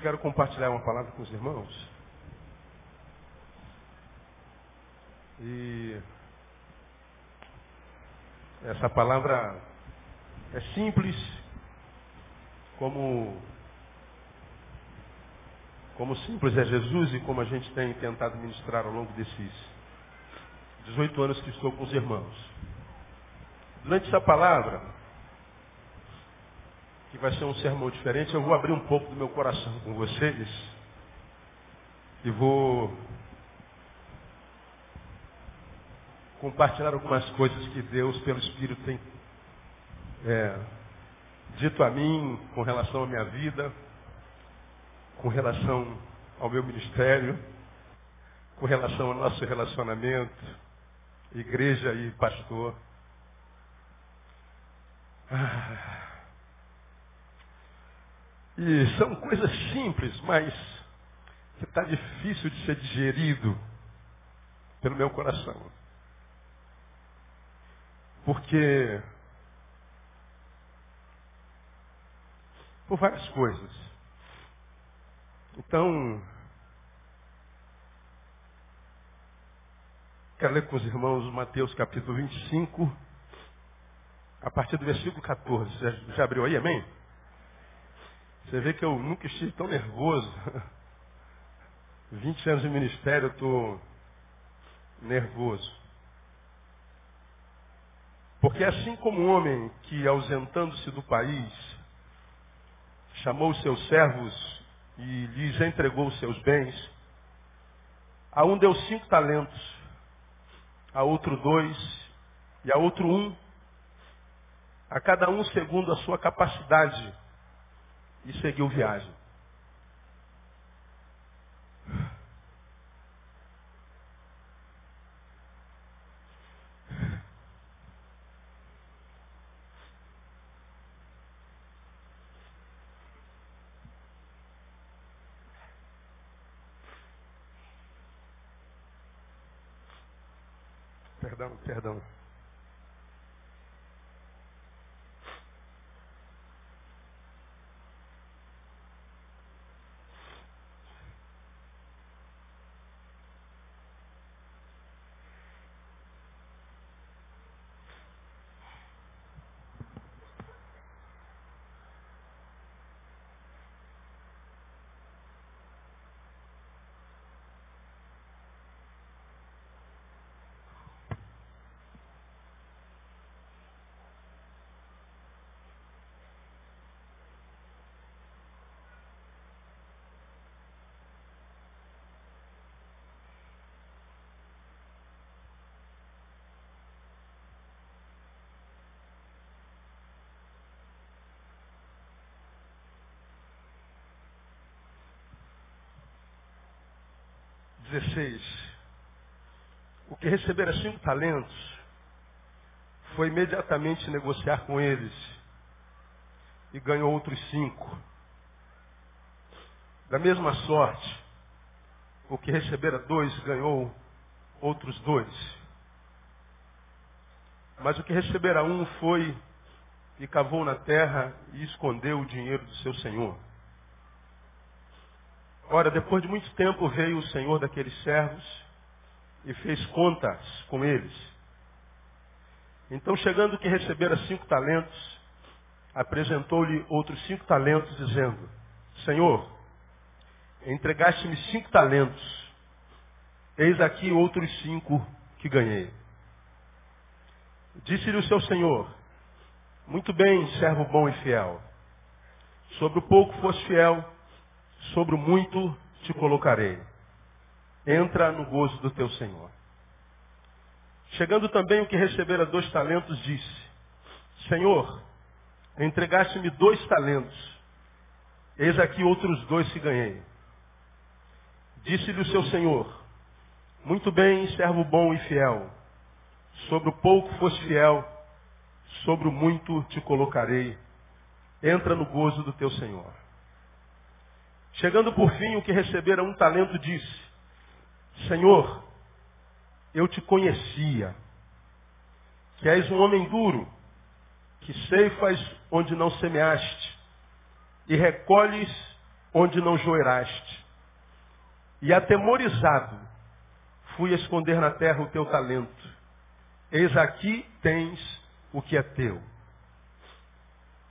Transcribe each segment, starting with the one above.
eu quero compartilhar uma palavra com os irmãos. E essa palavra é simples, como como simples é Jesus e como a gente tem tentado ministrar ao longo desses 18 anos que estou com os irmãos. Durante essa palavra, que vai ser um sermão diferente, eu vou abrir um pouco do meu coração com vocês e vou compartilhar algumas coisas que Deus, pelo Espírito, tem é, dito a mim com relação à minha vida, com relação ao meu ministério, com relação ao nosso relacionamento, igreja e pastor. Ah. E são coisas simples, mas que está difícil de ser digerido pelo meu coração. Porque por várias coisas. Então, quero ler com os irmãos Mateus capítulo 25, a partir do versículo 14. Já, já abriu aí, amém? Você vê que eu nunca estive tão nervoso. 20 anos de ministério, eu estou nervoso. Porque assim como um homem que, ausentando-se do país, chamou os seus servos e lhes entregou os seus bens, a um deu cinco talentos, a outro dois e a outro um, a cada um segundo a sua capacidade e seguiu viagem. Perdão, perdão. Dezesseis. O que recebera cinco talentos foi imediatamente negociar com eles e ganhou outros cinco. Da mesma sorte, o que recebera dois ganhou outros dois. Mas o que recebera um foi e cavou na terra e escondeu o dinheiro do seu senhor. Ora, depois de muito tempo veio o senhor daqueles servos e fez contas com eles. Então, chegando que recebera cinco talentos, apresentou-lhe outros cinco talentos, dizendo: Senhor, entregaste-me cinco talentos, eis aqui outros cinco que ganhei. Disse-lhe o seu senhor: Muito bem, servo bom e fiel. Sobre o pouco foste fiel, sobre o muito te colocarei. Entra no gozo do teu Senhor. Chegando também o que recebera dois talentos, disse: Senhor, entregaste-me dois talentos. Eis aqui outros dois que ganhei. Disse-lhe o seu senhor, muito bem, servo bom e fiel. Sobre o pouco foste fiel, sobre o muito te colocarei. Entra no gozo do teu Senhor. Chegando por fim, o que recebera um talento disse, Senhor, eu te conhecia, que és um homem duro, que ceifas onde não semeaste, e recolhes onde não joeraste. E atemorizado, fui esconder na terra o teu talento. Eis aqui tens o que é teu.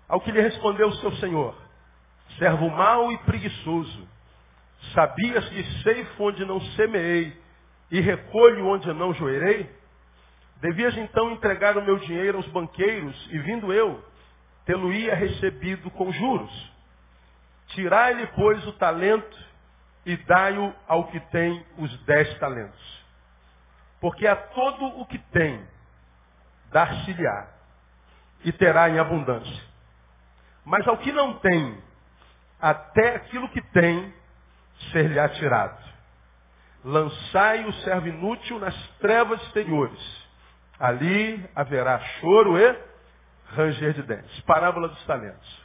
Ao que lhe respondeu o seu senhor, servo mau e preguiçoso, sabias que ceifo onde não semeei e recolho onde não joerei? Devias então entregar o meu dinheiro aos banqueiros e vindo eu, tê-lo-ia recebido com juros. Tirai-lhe, pois, o talento e dai-o ao que tem os dez talentos. Porque a todo o que tem, dar-se-lhe-á, e terá em abundância. Mas ao que não tem, até aquilo que tem, ser-lhe-á tirado. Lançai o servo inútil nas trevas exteriores. Ali haverá choro e ranger de dentes. Parábola dos talentos.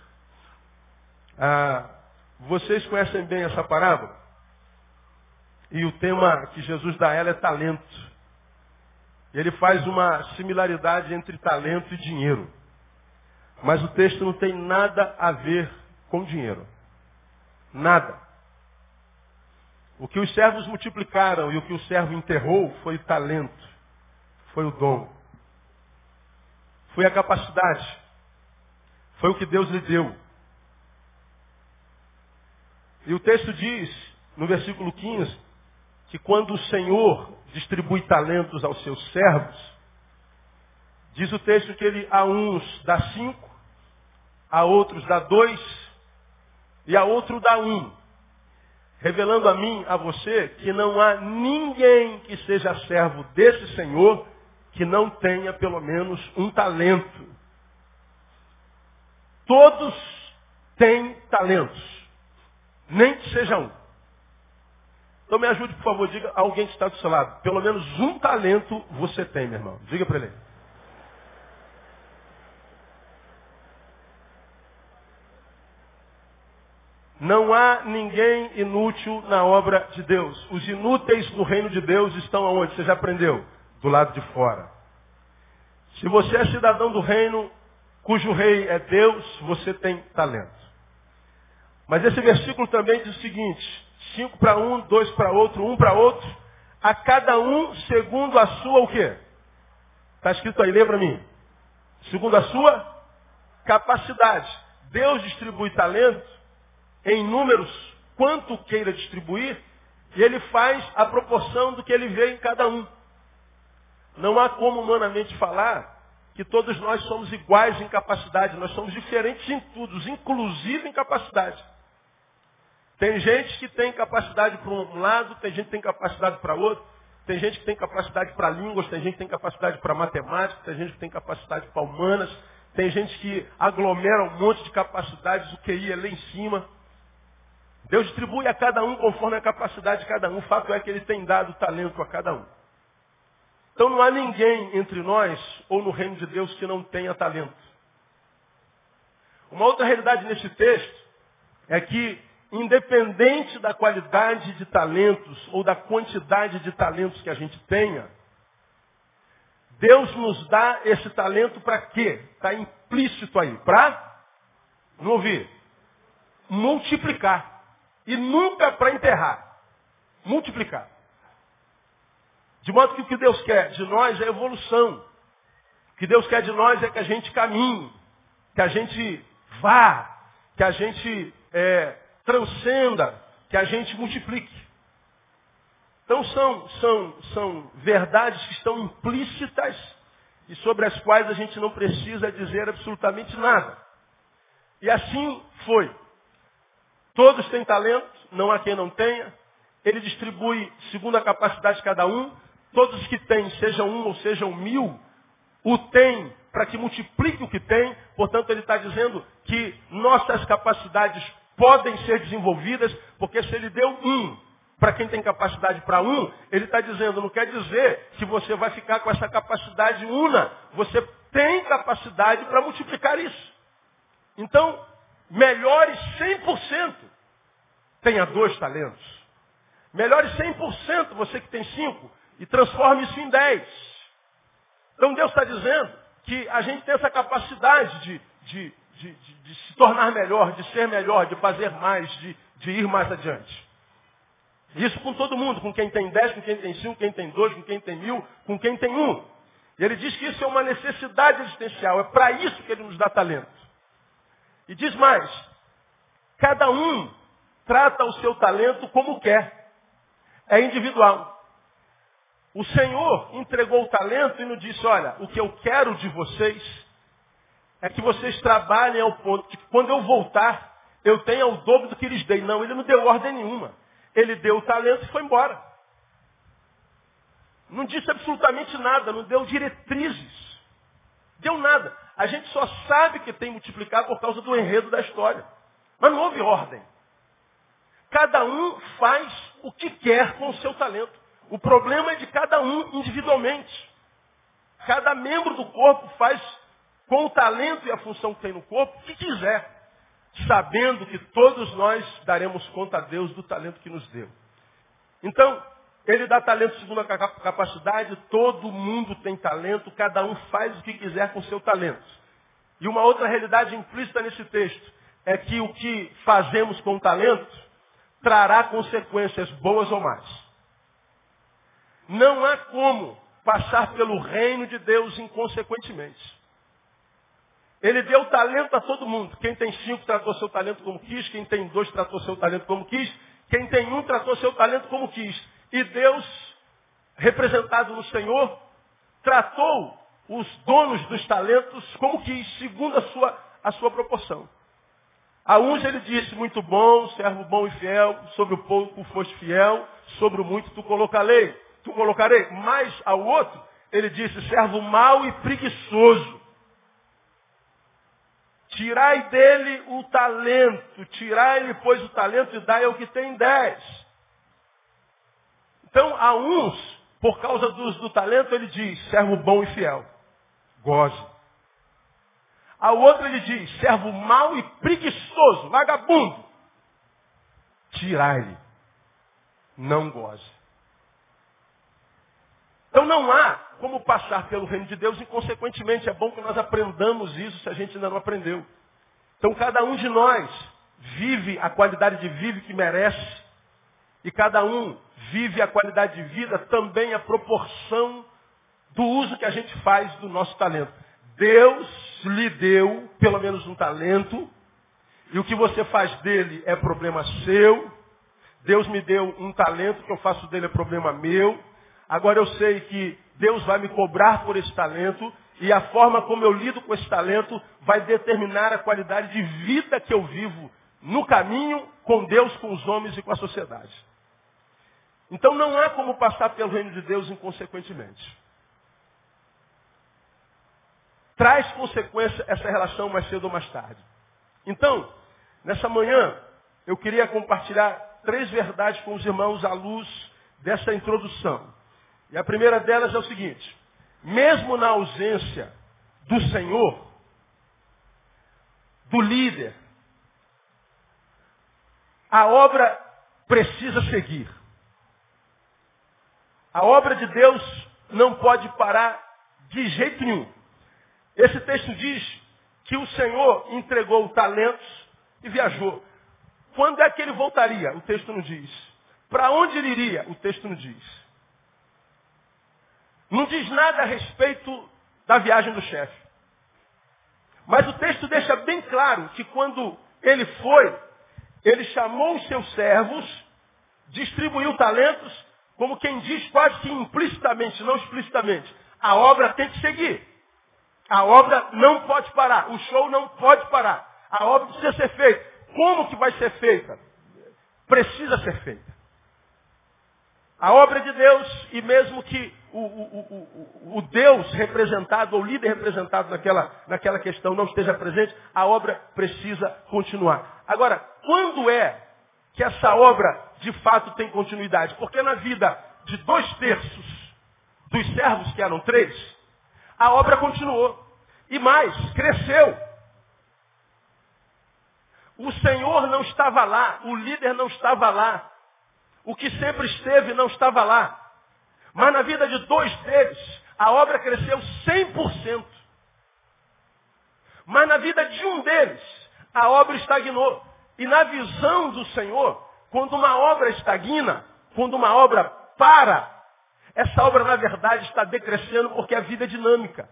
Ah, vocês conhecem bem essa parábola? E o tema que Jesus dá a ela é talento. Ele faz uma similaridade entre talento e dinheiro. Mas o texto não tem nada a ver com dinheiro. Nada. O que os servos multiplicaram e o que o servo enterrou foi o talento, foi o dom, foi a capacidade, foi o que Deus lhe deu. E o texto diz, no versículo 15, que quando o Senhor distribui talentos aos seus servos, diz o texto que ele a uns dá cinco, a outros dá dois e a outro dá um. Revelando a mim, a você, que não há ninguém que seja servo desse Senhor que não tenha pelo menos um talento. Todos têm talentos, nem que seja um. Então me ajude, por favor, diga a alguém que está do seu lado. Pelo menos um talento você tem, meu irmão. Diga para ele. Não há ninguém inútil na obra de Deus. Os inúteis no reino de Deus estão aonde? Você já aprendeu? Do lado de fora. Se você é cidadão do reino, cujo rei é Deus, você tem talento. Mas esse versículo também diz o seguinte: Cinco para um, dois para outro, um para outro. A cada um segundo a sua o quê? Está escrito aí, lembra mim? Segundo a sua capacidade. Deus distribui talento em números quanto queira distribuir, e ele faz a proporção do que ele vê em cada um. Não há como humanamente falar que todos nós somos iguais em capacidade, nós somos diferentes em tudo, inclusive em capacidade. Tem gente que tem capacidade para um lado, tem gente que tem capacidade para outro, tem gente que tem capacidade para línguas, tem gente que tem capacidade para matemática, tem gente que tem capacidade para humanas, tem gente que aglomera um monte de capacidades, o QI é lá em cima. Deus distribui a cada um conforme a capacidade de cada um. O fato é que ele tem dado talento a cada um. Então não há ninguém entre nós ou no reino de Deus que não tenha talento. Uma outra realidade nesse texto é que independente da qualidade de talentos ou da quantidade de talentos que a gente tenha, Deus nos dá esse talento para quê? Está implícito aí. Para, não ouvir, multiplicar. E nunca para enterrar. Multiplicar. De modo que o que Deus quer de nós é evolução. O que Deus quer de nós é que a gente caminhe, que a gente vá, que a gente é, transcenda, que a gente multiplique. Então são, são, são verdades que estão implícitas e sobre as quais a gente não precisa dizer absolutamente nada. E assim foi. Todos têm talento, não há quem não tenha. Ele distribui segundo a capacidade de cada um. Todos que têm, sejam um ou sejam mil, o têm para que multiplique o que tem. Portanto, ele está dizendo que nossas capacidades podem ser desenvolvidas, porque se ele deu um para quem tem capacidade para um, ele está dizendo, não quer dizer que você vai ficar com essa capacidade una. Você tem capacidade para multiplicar isso. Então, melhore 100%. Tenha dois talentos. Melhore 100% você que tem cinco e transforme isso em dez. Então Deus está dizendo que a gente tem essa capacidade de, de, de, de, se tornar melhor, de ser melhor, de fazer mais, de, de ir mais adiante. Isso com todo mundo, com quem tem dez, com quem tem cinco, com quem tem dois, com quem tem mil, com quem tem um. E ele diz que isso é uma necessidade existencial, é para isso que ele nos dá talento. E diz mais, cada um trata o seu talento como quer. É individual. O Senhor entregou o talento e nos disse, olha, o que eu quero de vocês é que vocês trabalhem ao ponto que quando eu voltar, eu tenha o dobro do que lhes dei. Não, ele não deu ordem nenhuma. Ele deu o talento e foi embora. Não disse absolutamente nada, não deu diretrizes. Deu nada. A gente só sabe que tem multiplicar por causa do enredo da história. Mas não houve ordem. Cada um faz o que quer com o seu talento. O problema é de cada um individualmente. Cada membro do corpo faz com o talento e a função que tem no corpo o que quiser sabendo que todos nós daremos conta a Deus do talento que nos deu. Então, ele dá talento segundo a capacidade, todo mundo tem talento, cada um faz o que quiser com seu talento. E uma outra realidade implícita nesse texto é que o que fazemos com talento trará consequências boas ou más. Não há como passar pelo reino de Deus inconsequentemente. Ele deu talento a todo mundo. Quem tem cinco tratou seu talento como quis, quem tem dois tratou seu talento como quis, quem tem um tratou seu talento como quis. E Deus, representado no Senhor, tratou os donos dos talentos como quis, segundo a sua, a sua proporção. A uns ele disse, muito bom, servo bom e fiel, sobre o pouco foste fiel, sobre o muito tu colocarei, tu colocarei. Mas ao outro, ele disse, servo mau e preguiçoso. Tirai dele o talento, tirai-lhe, pois, o talento e dai ao que tem dez. Então, a uns, por causa do, do talento, ele diz, servo bom e fiel, goze. Ao outro ele diz, servo mau e preguiçoso, vagabundo, tirai-lhe, não goze. Então não há como passar pelo reino de Deus e, consequentemente, é bom que nós aprendamos isso se a gente ainda não aprendeu. Então, cada um de nós vive a qualidade de vida que merece e cada um vive a qualidade de vida também a proporção do uso que a gente faz do nosso talento. Deus lhe deu pelo menos um talento e o que você faz dele é problema seu. Deus me deu um talento, o que eu faço dele é problema meu. Agora eu sei que Deus vai me cobrar por esse talento e a forma como eu lido com esse talento vai determinar a qualidade de vida que eu vivo no caminho com Deus, com os homens e com a sociedade. Então não há como passar pelo reino de Deus inconsequentemente. Traz consequência essa relação mais cedo ou mais tarde. Então, nessa manhã, eu queria compartilhar três verdades com os irmãos à luz dessa introdução. E a primeira delas é o seguinte: mesmo na ausência do Senhor, do líder, a obra precisa seguir. A obra de Deus não pode parar de jeito nenhum. Esse texto diz que o Senhor entregou talentos e viajou. Quando é que ele voltaria? O texto não diz. Para onde ele iria? O texto não diz. Não diz nada a respeito da viagem do chefe. Mas o texto deixa bem claro que quando ele foi, ele chamou os seus servos, distribuiu talentos, como quem diz quase que implicitamente, não explicitamente. A obra tem que seguir. A obra não pode parar. O show não pode parar. A obra precisa ser feita. Como que vai ser feita? Precisa ser feita. A obra de Deus, e mesmo que o, o, o, o Deus representado, ou líder representado naquela, naquela questão não esteja presente, a obra precisa continuar. Agora, quando é que essa obra de fato tem continuidade? Porque na vida de dois terços dos servos, que eram três, a obra continuou. E mais, cresceu. O Senhor não estava lá, o líder não estava lá, o que sempre esteve não estava lá. Mas na vida de dois deles, a obra cresceu 100%. Mas na vida de um deles, a obra estagnou. E na visão do Senhor, quando uma obra estagna, quando uma obra para, essa obra na verdade está decrescendo porque a vida é dinâmica.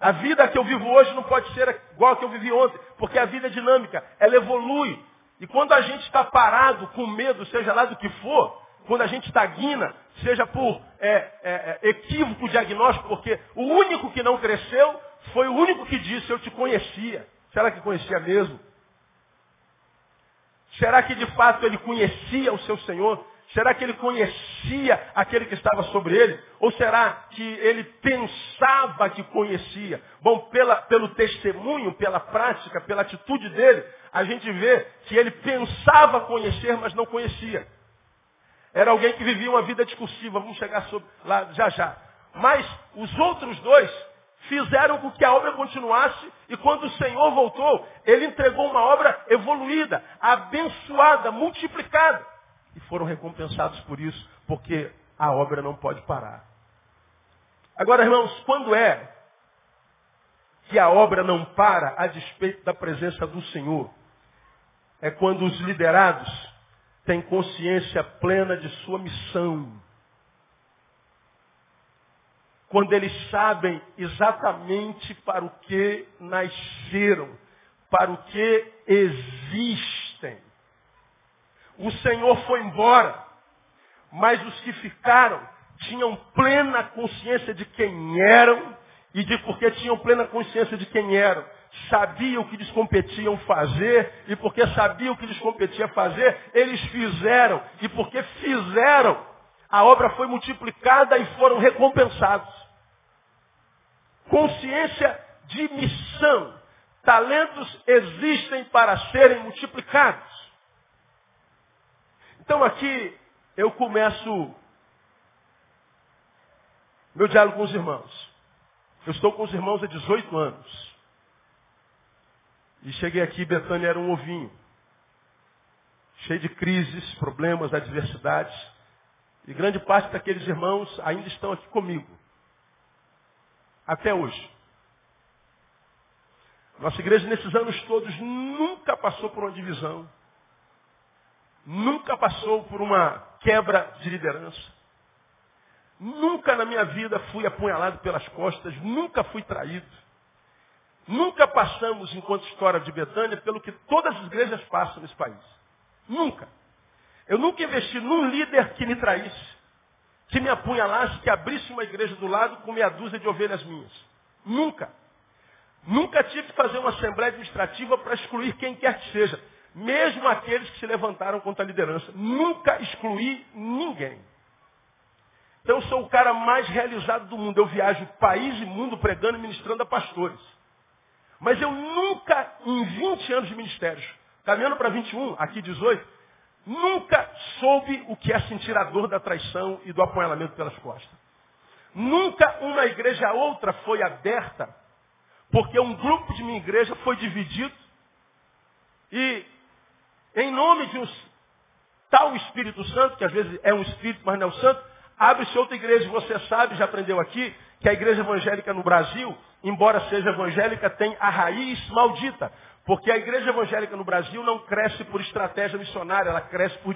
A vida que eu vivo hoje não pode ser igual a que eu vivi ontem, porque a vida é dinâmica, ela evolui. E quando a gente está parado com medo, seja lá do que for, quando a gente estagna, seja por é, é, é, equívoco diagnóstico, porque o único que não cresceu foi o único que disse, eu te conhecia. Será que conhecia mesmo? Será que de fato ele conhecia o seu Senhor? Será que ele conhecia aquele que estava sobre ele? Ou será que ele pensava que conhecia? Bom, pela, pelo testemunho, pela prática, pela atitude dele, a gente vê que ele pensava conhecer, mas não conhecia. Era alguém que vivia uma vida discursiva, vamos chegar sobre, lá já já. Mas os outros dois fizeram com que a obra continuasse e quando o Senhor voltou, ele entregou uma obra evoluída, abençoada, multiplicada. E foram recompensados por isso, porque a obra não pode parar. Agora, irmãos, quando é que a obra não para a despeito da presença do Senhor? É quando os liderados têm consciência plena de sua missão. Quando eles sabem exatamente para o que nasceram, para o que existem. O Senhor foi embora, mas os que ficaram tinham plena consciência de quem eram e de porque tinham plena consciência de quem eram. Sabiam o que lhes competiam fazer e porque sabiam o que lhes competia fazer, eles fizeram. E porque fizeram, a obra foi multiplicada e foram recompensados. Consciência de missão. Talentos existem para serem multiplicados. Então aqui eu começo meu diálogo com os irmãos. Eu estou com os irmãos há 18 anos. E cheguei aqui, Betânia era um ovinho. Cheio de crises, problemas, adversidades. E grande parte daqueles irmãos ainda estão aqui comigo. Até hoje. Nossa igreja nesses anos todos nunca passou por uma divisão nunca passou por uma quebra de liderança. Nunca na minha vida fui apunhalado pelas costas, nunca fui traído. Nunca passamos, enquanto história de Betânia, pelo que todas as igrejas passam nesse país. Nunca. Eu nunca investi num líder que me traísse, que me apunhalasse, que abrisse uma igreja do lado com meia dúzia de ovelhas minhas. Nunca. Nunca tive que fazer uma assembleia administrativa para excluir quem quer que seja mesmo aqueles que se levantaram contra a liderança. Nunca excluí ninguém. Então eu sou o cara mais realizado do mundo. Eu viajo país e mundo pregando e ministrando a pastores. Mas eu nunca, em 20 anos de ministérios, caminhando para 21, aqui 18, nunca soube o que é sentir a dor da traição e do apunhalamento pelas costas. Nunca uma igreja a outra foi aberta, porque um grupo de minha igreja foi dividido e em nome de um tal Espírito Santo, que às vezes é um Espírito, mas não é o Santo, abre-se outra igreja. Você sabe, já aprendeu aqui, que a igreja evangélica no Brasil, embora seja evangélica, tem a raiz maldita. Porque a igreja evangélica no Brasil não cresce por estratégia missionária, ela cresce por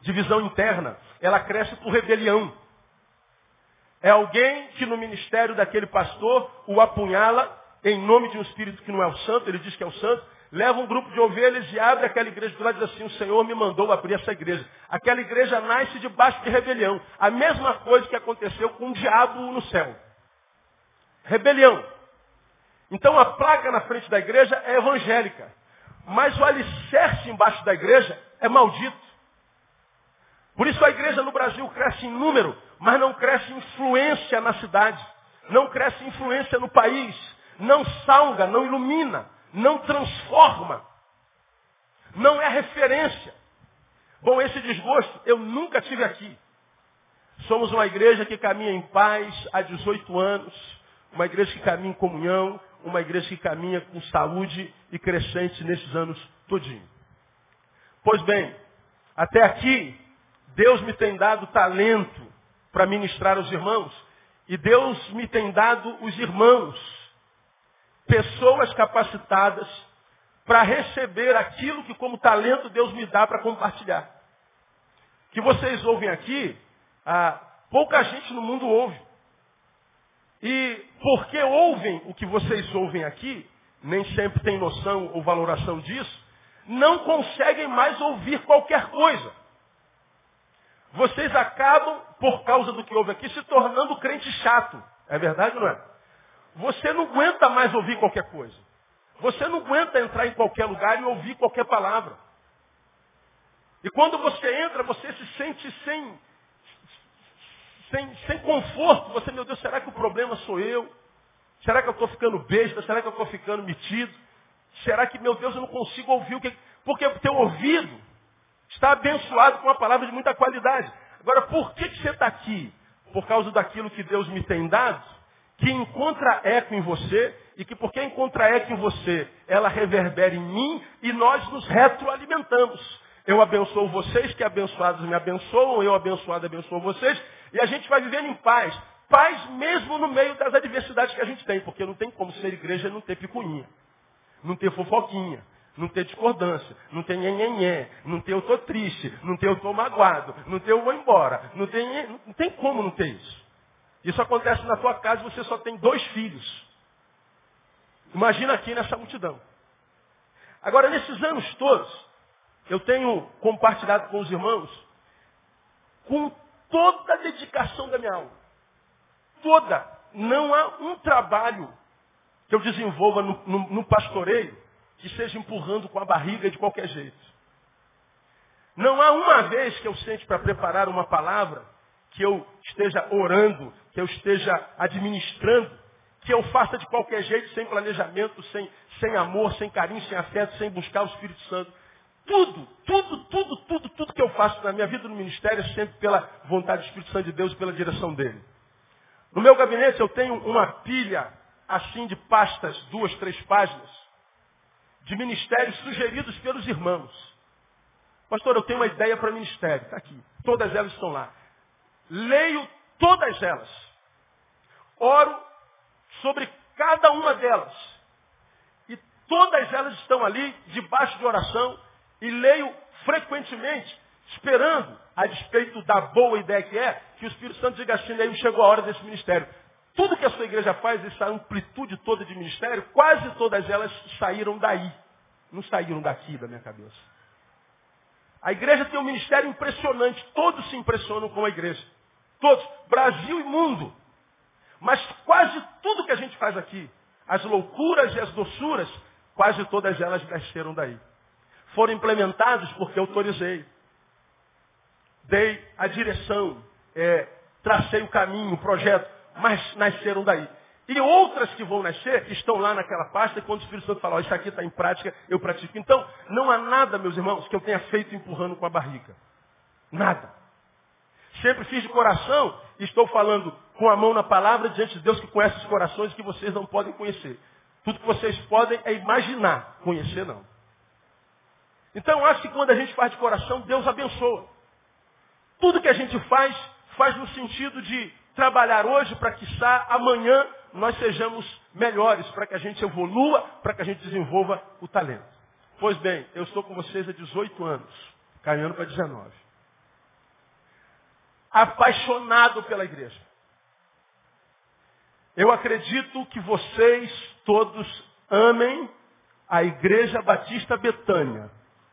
divisão interna. Ela cresce por rebelião. É alguém que no ministério daquele pastor o apunhala em nome de um espírito que não é o santo, ele diz que é o santo, leva um grupo de ovelhas e abre aquela igreja do lado e diz assim, o Senhor me mandou abrir essa igreja. Aquela igreja nasce debaixo de rebelião. A mesma coisa que aconteceu com o diabo no céu. Rebelião. Então a placa na frente da igreja é evangélica. Mas o alicerce embaixo da igreja é maldito. Por isso a igreja no Brasil cresce em número, mas não cresce influência na cidade, não cresce influência no país, não salga, não ilumina, não transforma, não é referência. Bom, esse desgosto eu nunca tive aqui. Somos uma igreja que caminha em paz há 18 anos, uma igreja que caminha em comunhão, uma igreja que caminha com saúde e crescente nesses anos todinho. Pois bem, até aqui, Deus me tem dado talento para ministrar aos irmãos. E Deus me tem dado os irmãos, pessoas capacitadas para receber aquilo que como talento Deus me dá para compartilhar. Que vocês ouvem aqui, ah, pouca gente no mundo ouve. E porque ouvem o que vocês ouvem aqui, nem sempre tem noção ou valoração disso, não conseguem mais ouvir qualquer coisa. Vocês acabam, por causa do que houve aqui, se tornando crente chato. É verdade ou não é? Você não aguenta mais ouvir qualquer coisa. Você não aguenta entrar em qualquer lugar e ouvir qualquer palavra. E quando você entra, você se sente sem, sem, sem conforto. Você, meu Deus, será que o problema sou eu? Será que eu estou ficando besta? Será que eu estou ficando metido? Será que, meu Deus, eu não consigo ouvir o que. Porque o teu ouvido está abençoado com uma palavra de muita qualidade. Agora, por que, que você está aqui? Por causa daquilo que Deus me tem dado, que encontra eco em você, e que porque encontra eco em você, ela reverbera em mim, e nós nos retroalimentamos. Eu abençoo vocês, que abençoados me abençoam, eu abençoado abençoo vocês, e a gente vai vivendo em paz. Paz mesmo no meio das adversidades que a gente tem, porque não tem como ser igreja e não ter picuinha não ter fofoquinha, não ter discordância, não ter nhenhenhé, não ter eu tô triste, não ter eu tô magoado, não ter eu vou embora, não tem, não tem como não ter isso. Isso acontece na tua casa e você só tem dois filhos. Imagina aqui nessa multidão. Agora, nesses anos todos, eu tenho compartilhado com os irmãos com toda a dedicação da minha alma. Toda. Não há um trabalho que eu desenvolva no, no, no pastoreio que seja empurrando com a barriga de qualquer jeito. Não há uma vez que eu sente para preparar uma palavra, que eu esteja orando, que eu esteja administrando, que eu faça de qualquer jeito, sem planejamento, sem, sem amor, sem carinho, sem afeto, sem buscar o Espírito Santo. Tudo, tudo, tudo, tudo, tudo que eu faço na minha vida no ministério é sempre pela vontade do Espírito Santo de Deus e pela direção dele. No meu gabinete eu tenho uma pilha assim de pastas, duas, três páginas, de ministérios sugeridos pelos irmãos. Pastor, eu tenho uma ideia para ministério. Está aqui. Todas elas estão lá. Leio todas elas. Oro sobre cada uma delas. E todas elas estão ali, debaixo de oração, e leio frequentemente, esperando, a despeito da boa ideia que é, que o Espírito Santo diga assim, aí chegou a hora desse ministério. Tudo que a sua igreja faz, essa amplitude toda de ministério, quase todas elas saíram daí. Não saíram daqui da minha cabeça. A igreja tem um ministério impressionante. Todos se impressionam com a igreja. Todos. Brasil e mundo. Mas quase tudo que a gente faz aqui, as loucuras e as doçuras, quase todas elas nasceram daí. Foram implementados porque autorizei. Dei a direção, é, tracei o caminho, o projeto mas nasceram daí. E outras que vão nascer estão lá naquela pasta e quando o Espírito Santo fala, oh, isso aqui está em prática, eu pratico. Então, não há nada, meus irmãos, que eu tenha feito empurrando com a barriga. Nada. Sempre fiz de coração e estou falando com a mão na palavra diante de Deus que conhece os corações que vocês não podem conhecer. Tudo que vocês podem é imaginar, conhecer não. Então, acho que quando a gente faz de coração, Deus abençoa. Tudo que a gente faz, faz no sentido de trabalhar hoje para que amanhã nós sejamos melhores, para que a gente evolua, para que a gente desenvolva o talento. Pois bem, eu estou com vocês há 18 anos, caminhando para 19. Apaixonado pela igreja. Eu acredito que vocês todos amem a Igreja Batista Betânia.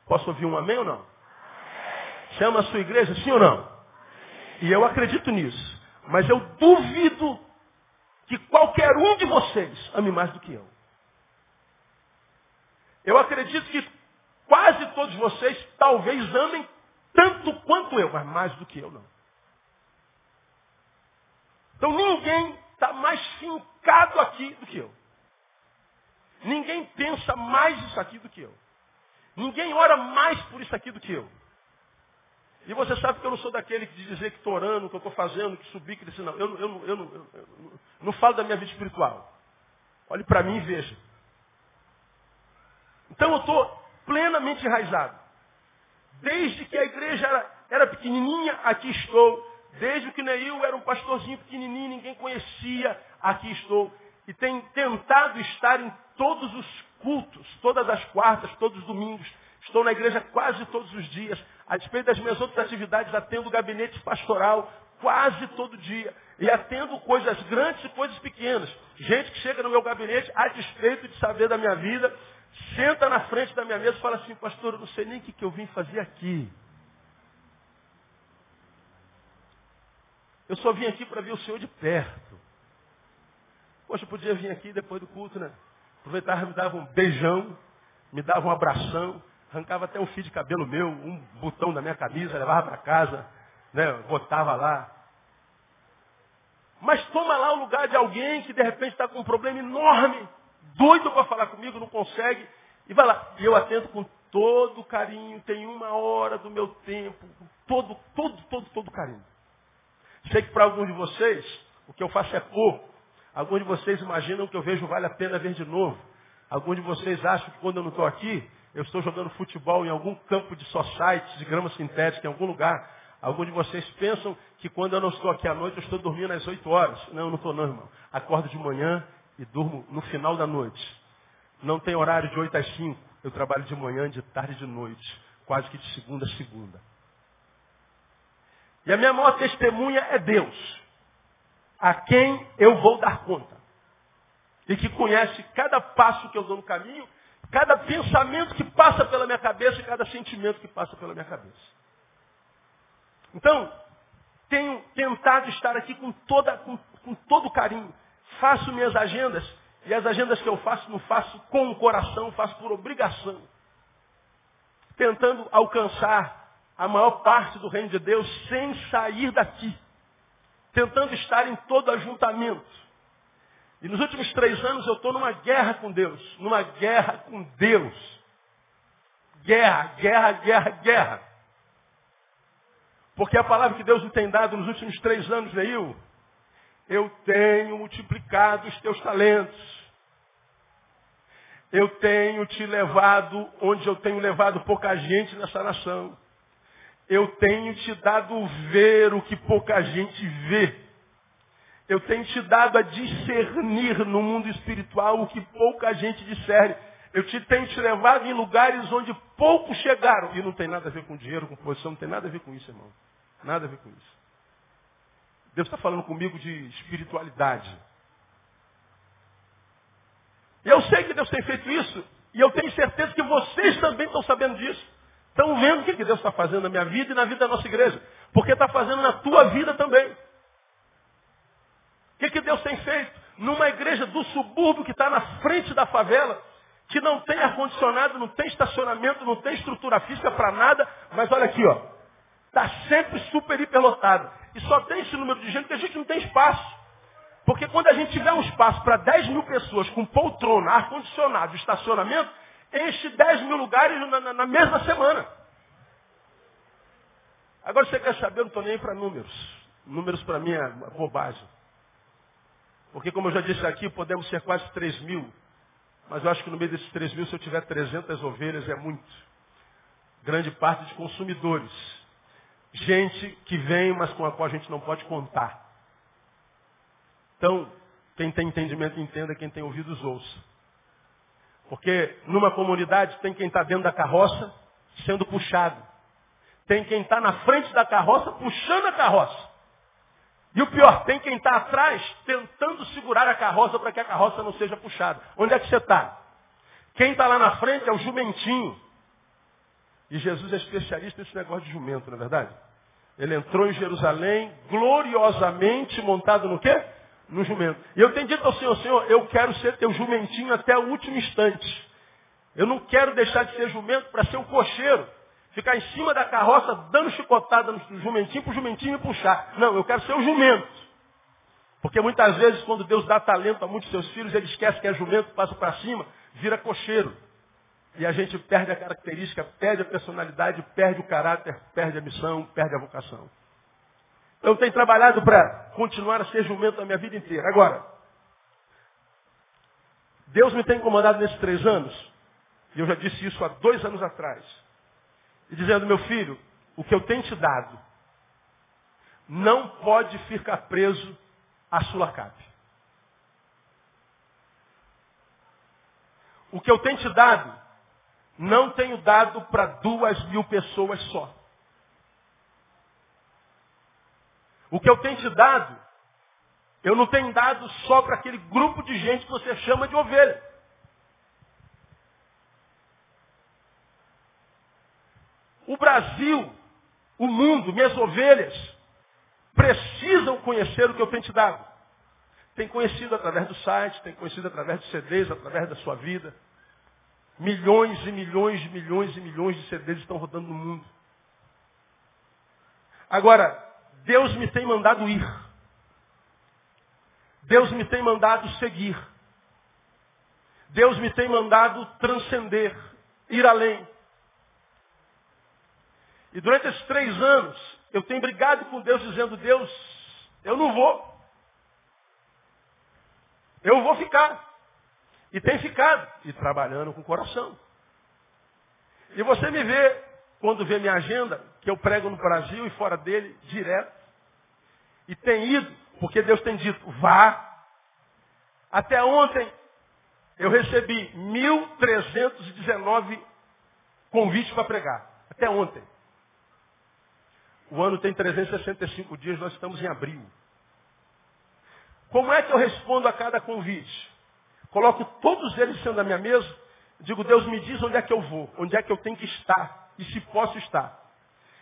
Posso ouvir um amém ou não? Chama a sua igreja, sim ou não? E eu acredito nisso. Mas eu duvido que qualquer um de vocês ame mais do que eu. Eu acredito que quase todos vocês talvez amem tanto quanto eu, mas mais do que eu não. Então ninguém está mais fincado aqui do que eu. Ninguém pensa mais isso aqui do que eu. Ninguém ora mais por isso aqui do que eu. E você sabe que eu não sou daquele que dizer que estou orando, que eu estou fazendo, que subi, que disse, não. Eu, eu, eu, eu, não falo da minha vida espiritual. Olhe para mim e veja. Então eu estou plenamente enraizado. Desde que a igreja era, era pequenininha, aqui estou. Desde que Neil era um pastorzinho pequenininho, ninguém conhecia, aqui estou. E tenho tentado estar em todos os cultos, todas as quartas, todos os domingos. Estou na igreja quase todos os dias. A despeito das minhas outras atividades, atendo gabinete pastoral quase todo dia. E atendo coisas grandes e coisas pequenas. Gente que chega no meu gabinete a despeito de saber da minha vida, senta na frente da minha mesa e fala assim, pastor, eu não sei nem o que, que eu vim fazer aqui. Eu só vim aqui para ver o Senhor de perto. Poxa, eu podia vir aqui depois do culto, né? Aproveitava, me dava um beijão, me dava um abração, arrancava até um fio de cabelo meu, um botão da minha camisa, levava para casa, né? botava lá. Mas toma lá o lugar de alguém que de repente está com um problema enorme, doido para falar comigo, não consegue, e vai lá. E eu atento com todo carinho, tem uma hora do meu tempo, todo, todo, todo, todo carinho. Sei que para alguns de vocês, o que eu faço é pouco. Alguns de vocês imaginam que eu vejo vale a pena ver de novo. Alguns de vocês acham que quando eu não estou aqui, eu estou jogando futebol em algum campo de society, de grama sintética, em algum lugar. Alguns de vocês pensam que quando eu não estou aqui à noite, eu estou dormindo às 8 horas. Não, eu não estou não, irmão. Acordo de manhã e durmo no final da noite. Não tem horário de 8 às 5. Eu trabalho de manhã, de tarde e de noite. Quase que de segunda a segunda. E a minha maior testemunha é Deus, a quem eu vou dar conta. E que conhece cada passo que eu dou no caminho, cada pensamento que passa pela minha cabeça e cada sentimento que passa pela minha cabeça. Então, tenho tentado estar aqui com, toda, com, com todo carinho. Faço minhas agendas, e as agendas que eu faço, não faço com o coração, faço por obrigação. Tentando alcançar a maior parte do reino de Deus sem sair daqui, tentando estar em todo ajuntamento. E nos últimos três anos eu estou numa guerra com Deus, numa guerra com Deus. Guerra, guerra, guerra, guerra. Porque a palavra que Deus me tem dado nos últimos três anos, Neil, eu tenho multiplicado os teus talentos. Eu tenho te levado onde eu tenho levado pouca gente nessa nação eu tenho te dado ver o que pouca gente vê. Eu tenho te dado a discernir no mundo espiritual o que pouca gente discerne. Eu te tenho te levado em lugares onde poucos chegaram. E não tem nada a ver com dinheiro, com posição, não tem nada a ver com isso, irmão. Nada a ver com isso. Deus está falando comigo de espiritualidade. E eu sei que Deus tem feito isso. E eu tenho certeza que vocês também estão sabendo disso. Estão vendo o que Deus está fazendo na minha vida e na vida da nossa igreja. Porque está fazendo na tua vida também. O que Deus tem feito? Numa igreja do subúrbio que está na frente da favela, que não tem ar-condicionado, não tem estacionamento, não tem estrutura física para nada, mas olha aqui, ó. Está sempre super hiperlotado. E só tem esse número de gente que a gente não tem espaço. Porque quando a gente tiver um espaço para 10 mil pessoas com poltrona, ar-condicionado, estacionamento, enche 10 mil lugares na, na, na mesma semana. Agora você quer saber, eu não estou nem para números. Números para mim é bobagem. Porque como eu já disse aqui, podemos ser quase 3 mil. Mas eu acho que no meio desses 3 mil, se eu tiver 300 ovelhas, é muito. Grande parte de consumidores. Gente que vem, mas com a qual a gente não pode contar. Então, quem tem entendimento entenda, quem tem ouvidos ouça. Porque numa comunidade tem quem está dentro da carroça sendo puxado. Tem quem está na frente da carroça puxando a carroça. E o pior, tem quem está atrás tentando segurar a carroça para que a carroça não seja puxada. Onde é que você está? Quem está lá na frente é o jumentinho. E Jesus é especialista nesse negócio de jumento, não é verdade? Ele entrou em Jerusalém gloriosamente montado no quê? No jumento. E eu tenho dito ao Senhor, Senhor, eu quero ser teu jumentinho até o último instante. Eu não quero deixar de ser jumento para ser um cocheiro. Ficar em cima da carroça dando chicotada no jumentinho para o jumentinho me puxar. Não, eu quero ser o jumento. Porque muitas vezes, quando Deus dá talento a muitos seus filhos, ele esquece que é jumento, passa para cima, vira cocheiro. E a gente perde a característica, perde a personalidade, perde o caráter, perde a missão, perde a vocação. Eu tenho trabalhado para continuar a ser jumento a minha vida inteira. Agora, Deus me tem incomodado nesses três anos, e eu já disse isso há dois anos atrás, e dizendo, meu filho, o que eu tenho te dado não pode ficar preso a Sulacape. O que eu tenho te dado, não tenho dado para duas mil pessoas só. O que eu tenho te dado, eu não tenho dado só para aquele grupo de gente que você chama de ovelha. O Brasil, o mundo, minhas ovelhas, precisam conhecer o que eu tenho te dado. Tem conhecido através do site, tem conhecido através dos CDs, através da sua vida. Milhões e milhões e milhões e milhões de CDs estão rodando no mundo. Agora, Deus me tem mandado ir. Deus me tem mandado seguir. Deus me tem mandado transcender, ir além. E durante esses três anos, eu tenho brigado com Deus dizendo, Deus, eu não vou. Eu vou ficar. E tem ficado. E trabalhando com o coração. E você me vê, quando vê minha agenda, que eu prego no Brasil e fora dele, direto. E tem ido, porque Deus tem dito, vá. Até ontem, eu recebi 1.319 convites para pregar. Até ontem. O ano tem 365 dias, nós estamos em abril. Como é que eu respondo a cada convite? Coloco todos eles sendo a minha mesa, digo, Deus me diz onde é que eu vou, onde é que eu tenho que estar e se posso estar.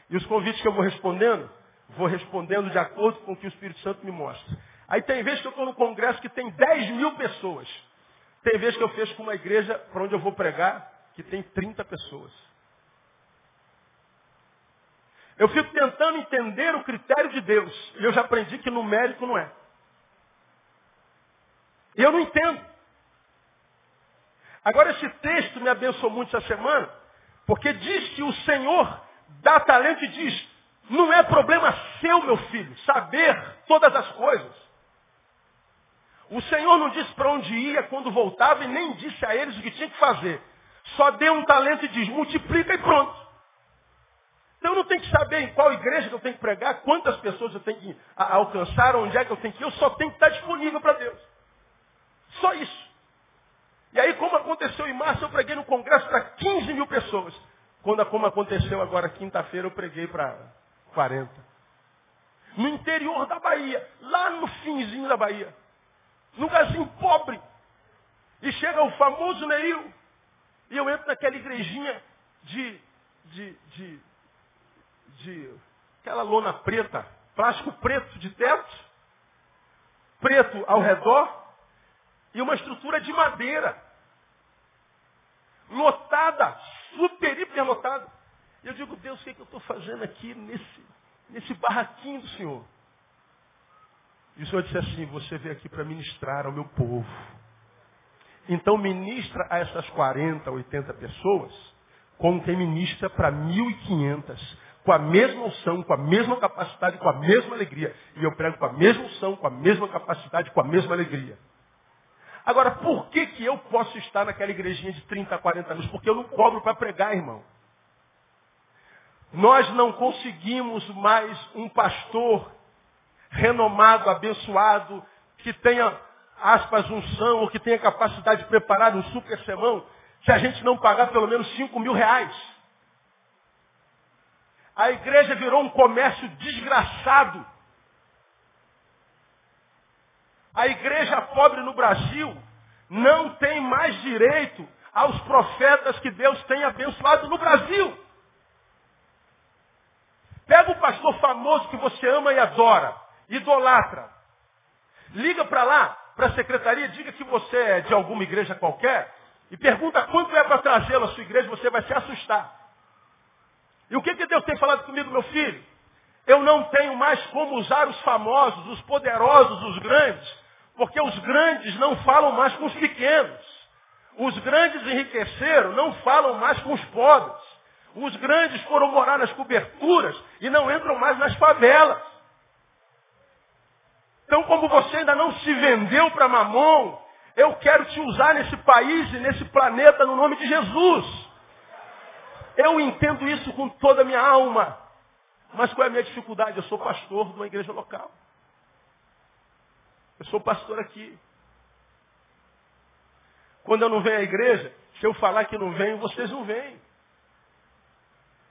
E os convites que eu vou respondendo, vou respondendo de acordo com o que o Espírito Santo me mostra. Aí tem vezes que eu estou no congresso que tem 10 mil pessoas. Tem vezes que eu fecho com uma igreja para onde eu vou pregar, que tem 30 pessoas. Eu fico tentando entender o critério de Deus. E eu já aprendi que numérico não é. E eu não entendo. Agora esse texto me abençoou muito essa semana, porque diz que o Senhor dá talento e diz, não é problema seu, meu filho, saber todas as coisas. O Senhor não disse para onde ia quando voltava e nem disse a eles o que tinha que fazer. Só deu um talento e diz, multiplica e pronto. Então eu não tenho que saber em qual igreja que eu tenho que pregar, quantas pessoas eu tenho que alcançar, onde é que eu tenho que ir, eu só tenho que estar disponível para Deus. Só isso. E aí, como aconteceu em março, eu preguei no congresso para 15 mil pessoas. Quando, como aconteceu agora quinta-feira, eu preguei para 40. No interior da Bahia, lá no finzinho da Bahia. Num lugarzinho pobre. E chega o famoso Neil. E eu entro naquela igrejinha de, de, de de aquela lona preta, plástico preto de teto, preto ao redor, e uma estrutura de madeira. Lotada, super hiper lotada. E eu digo, Deus, o que, é que eu estou fazendo aqui nesse, nesse barraquinho do Senhor? E o Senhor disse assim, você veio aqui para ministrar ao meu povo. Então ministra a essas 40, 80 pessoas, como quem ministra para 1.500 com a mesma unção, com a mesma capacidade, com a mesma alegria. E eu prego com a mesma unção, com a mesma capacidade, com a mesma alegria. Agora, por que, que eu posso estar naquela igrejinha de 30, 40 anos? Porque eu não cobro para pregar, irmão. Nós não conseguimos mais um pastor renomado, abençoado, que tenha, aspas, unção, ou que tenha capacidade de preparar um super sermão, se a gente não pagar pelo menos 5 mil reais. A igreja virou um comércio desgraçado. A igreja pobre no Brasil não tem mais direito aos profetas que Deus tem abençoado no Brasil. Pega o pastor famoso que você ama e adora, idolatra. Liga para lá, para a secretaria, diga que você é de alguma igreja qualquer e pergunta quanto é para trazê-lo à sua igreja, você vai se assustar. E o que, que Deus tem falado comigo, meu filho? Eu não tenho mais como usar os famosos, os poderosos, os grandes, porque os grandes não falam mais com os pequenos. Os grandes enriqueceram, não falam mais com os pobres. Os grandes foram morar nas coberturas e não entram mais nas favelas. Então, como você ainda não se vendeu para mamon, eu quero te usar nesse país e nesse planeta no nome de Jesus. Eu entendo isso com toda a minha alma. Mas qual é a minha dificuldade? Eu sou pastor de uma igreja local. Eu sou pastor aqui. Quando eu não venho à igreja, se eu falar que não venho, vocês não vêm.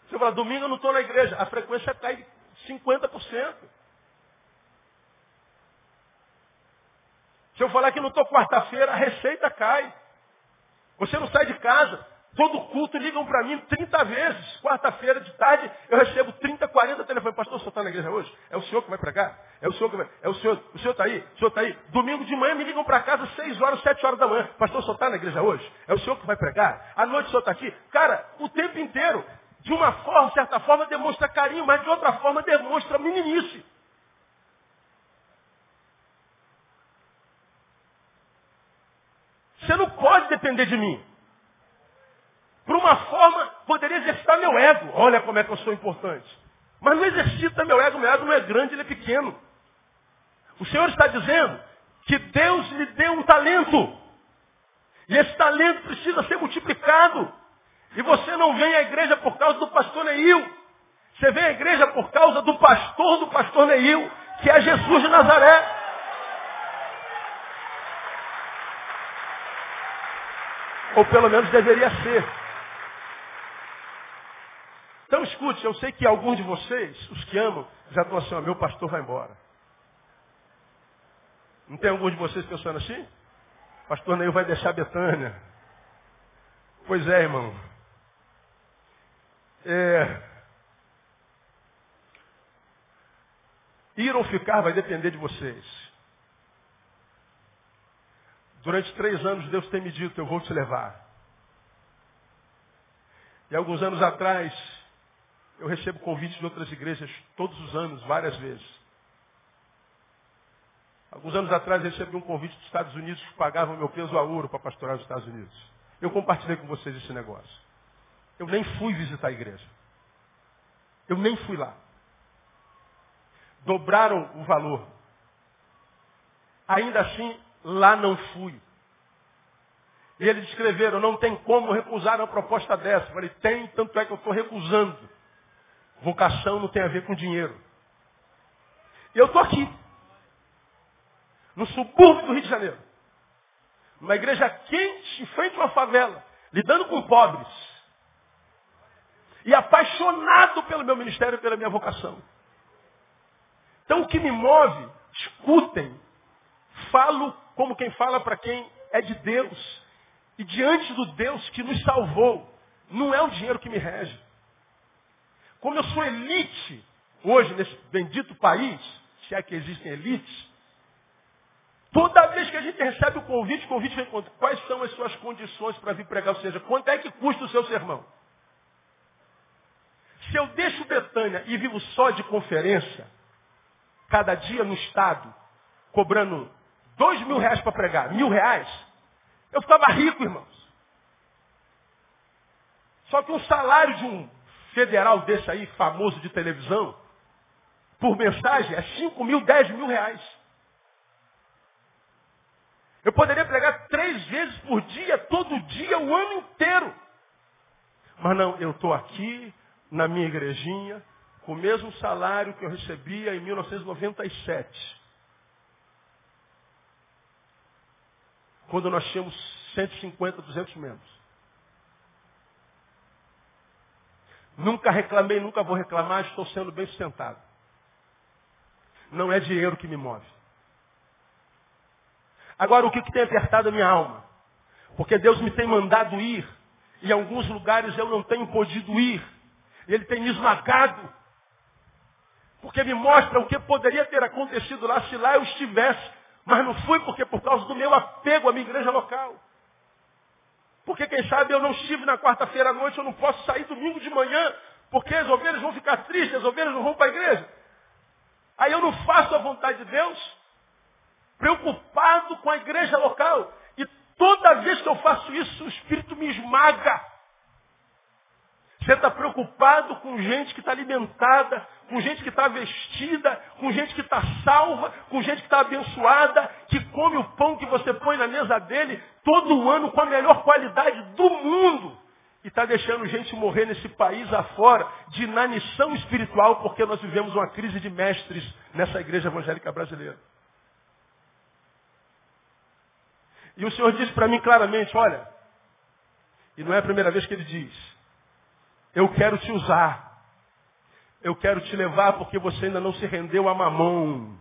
Se eu falar, domingo eu não estou na igreja, a frequência cai 50%. Se eu falar que não estou quarta-feira, a receita cai. Você não sai de casa. Todo culto ligam para mim 30 vezes. Quarta-feira de tarde eu recebo 30, 40 telefones. Pastor, o senhor está na igreja hoje? É o senhor que vai pregar? É o senhor que vai. É o senhor. O senhor está aí? O senhor está aí? Domingo de manhã me ligam para casa 6 horas, 7 horas da manhã. Pastor, o senhor está na igreja hoje? É o senhor que vai pregar? À noite o senhor está aqui? Cara, o tempo inteiro. De uma forma, certa forma, demonstra carinho, mas de outra forma demonstra meninice. Você não pode depender de mim. Por uma forma, poderia exercitar meu ego. Olha como é que eu sou importante. Mas não exercita meu ego, meu ego não é grande, ele é pequeno. O Senhor está dizendo que Deus lhe deu um talento. E esse talento precisa ser multiplicado. E você não vem à igreja por causa do pastor Neil. Você vem à igreja por causa do pastor do pastor Neil, que é Jesus de Nazaré. Ou pelo menos deveria ser. Então escute, eu sei que alguns de vocês, os que amam, já estão assim, ó, meu pastor vai embora. Não tem alguns de vocês pensando assim? Pastor Neil vai deixar Betânia. Pois é, irmão. É... Ir ou ficar vai depender de vocês. Durante três anos Deus tem me dito, eu vou te levar. E alguns anos atrás, eu recebo convites de outras igrejas todos os anos, várias vezes. Alguns anos atrás recebi um convite dos Estados Unidos que pagavam meu peso a ouro para pastorar os Estados Unidos. Eu compartilhei com vocês esse negócio. Eu nem fui visitar a igreja. Eu nem fui lá. Dobraram o valor. Ainda assim, lá não fui. E eles escreveram, não tem como recusar uma proposta dessa. Eu falei, tem, tanto é que eu estou recusando. Vocação não tem a ver com dinheiro. Eu estou aqui, no subúrbio do Rio de Janeiro. Numa igreja quente, em frente a uma favela, lidando com pobres. E apaixonado pelo meu ministério e pela minha vocação. Então o que me move, escutem, falo como quem fala para quem é de Deus. E diante do Deus que nos salvou, não é o dinheiro que me rege. Como eu sou elite hoje nesse bendito país, se é que existem elites, toda vez que a gente recebe o convite, o convite vem contra quais são as suas condições para vir pregar, ou seja, quanto é que custa o seu sermão? Se eu deixo Betânia e vivo só de conferência, cada dia no estado, cobrando dois mil reais para pregar, mil reais, eu ficava rico, irmãos. Só que o salário de um federal desse aí, famoso de televisão, por mensagem, é 5 mil, 10 mil reais. Eu poderia pregar três vezes por dia, todo dia, o ano inteiro. Mas não, eu estou aqui, na minha igrejinha, com o mesmo salário que eu recebia em 1997. Quando nós tínhamos 150, 200 membros. Nunca reclamei, nunca vou reclamar, estou sendo bem sustentado. Não é dinheiro que me move. Agora, o que, que tem apertado a minha alma? Porque Deus me tem mandado ir, e em alguns lugares eu não tenho podido ir. Ele tem me esmagado. Porque me mostra o que poderia ter acontecido lá se lá eu estivesse. Mas não fui porque por causa do meu apego à minha igreja local. Porque quem sabe eu não estive na quarta-feira à noite, eu não posso sair domingo de manhã, porque as ovelhas vão ficar tristes, as ovelhas não vão para a igreja. Aí eu não faço a vontade de Deus, preocupado com a igreja local. E toda vez que eu faço isso, o Espírito me esmaga. Você está preocupado com gente que está alimentada, com gente que está vestida, com gente que está salva, com gente que está abençoada, que come o pão que você põe na mesa dele todo ano com a melhor qualidade do mundo. E está deixando gente morrer nesse país afora de inanição espiritual, porque nós vivemos uma crise de mestres nessa igreja evangélica brasileira. E o Senhor disse para mim claramente, olha, e não é a primeira vez que ele diz, eu quero te usar. Eu quero te levar porque você ainda não se rendeu a mamão.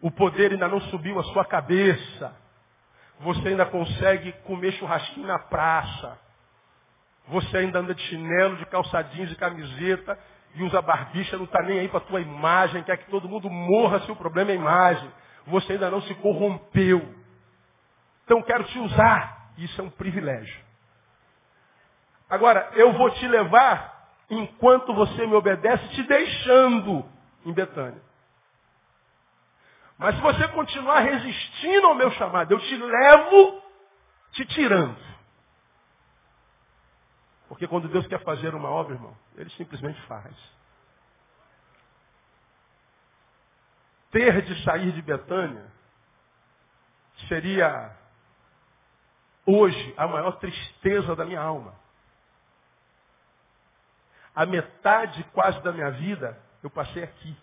O poder ainda não subiu a sua cabeça. Você ainda consegue comer churrasquinho na praça. Você ainda anda de chinelo, de calçadinhos e camiseta e usa barbicha, não está nem aí para a tua imagem, quer que todo mundo morra se o problema é a imagem. Você ainda não se corrompeu. Então quero te usar. Isso é um privilégio. Agora, eu vou te levar enquanto você me obedece, te deixando em Betânia. Mas se você continuar resistindo ao meu chamado, eu te levo te tirando. Porque quando Deus quer fazer uma obra, irmão, Ele simplesmente faz. Ter de sair de Betânia seria hoje a maior tristeza da minha alma a metade quase da minha vida eu passei aqui.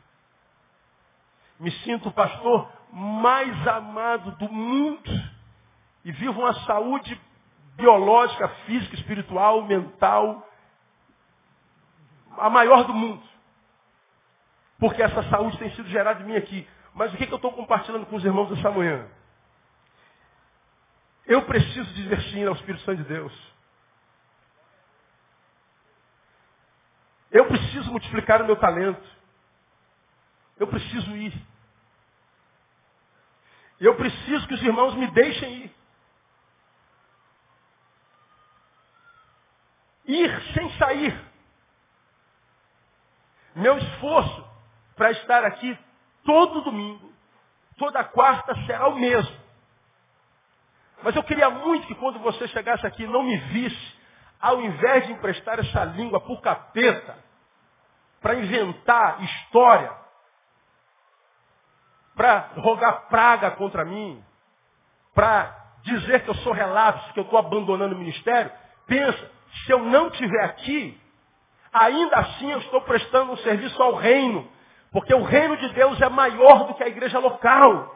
Me sinto o pastor mais amado do mundo e vivo uma saúde biológica, física, espiritual, mental, a maior do mundo. Porque essa saúde tem sido gerada em mim aqui. Mas o que, que eu estou compartilhando com os irmãos essa manhã? Eu preciso dizer sim ao Espírito Santo de Deus. Eu preciso multiplicar o meu talento. Eu preciso ir. Eu preciso que os irmãos me deixem ir. Ir sem sair. Meu esforço para estar aqui todo domingo, toda quarta será o mesmo. Mas eu queria muito que quando você chegasse aqui não me visse ao invés de emprestar essa língua o capeta, para inventar história, para rogar praga contra mim, para dizer que eu sou relapso, que eu estou abandonando o ministério, pensa, se eu não estiver aqui, ainda assim eu estou prestando um serviço ao reino, porque o reino de Deus é maior do que a igreja local.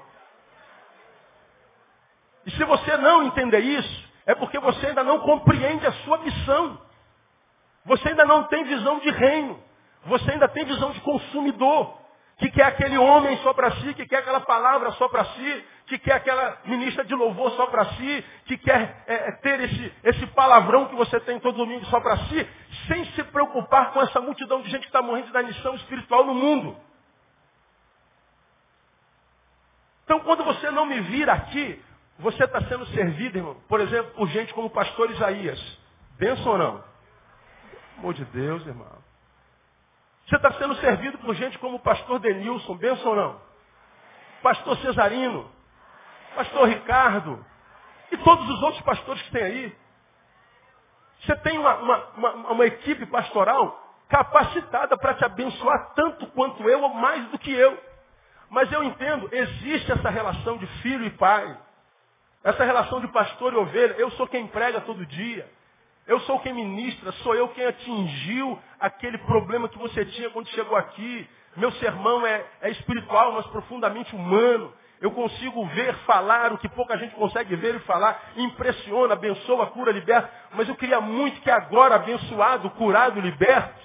E se você não entender isso, é porque você ainda não compreende a sua missão. Você ainda não tem visão de reino. Você ainda tem visão de consumidor. Que quer aquele homem só para si, que quer aquela palavra só para si, que quer aquela ministra de louvor só para si, que quer é, é, ter esse, esse palavrão que você tem todo domingo só para si, sem se preocupar com essa multidão de gente que está morrendo da missão espiritual no mundo. Então, quando você não me vira aqui, você está sendo servido, irmão, por exemplo, por gente como o pastor Isaías. Benção ou não? Amor de Deus, irmão. Você está sendo servido por gente como o pastor Denilson, benção ou não? Pastor Cesarino, pastor Ricardo e todos os outros pastores que tem aí. Você tem uma, uma, uma, uma equipe pastoral capacitada para te abençoar tanto quanto eu ou mais do que eu. Mas eu entendo, existe essa relação de filho e pai. Essa relação de pastor e ovelha, eu sou quem prega todo dia. Eu sou quem ministra, sou eu quem atingiu aquele problema que você tinha quando chegou aqui. Meu sermão é, é espiritual, mas profundamente humano. Eu consigo ver, falar o que pouca gente consegue ver e falar. Impressiona, abençoa, cura, liberta. Mas eu queria muito que agora, abençoado, curado, liberto,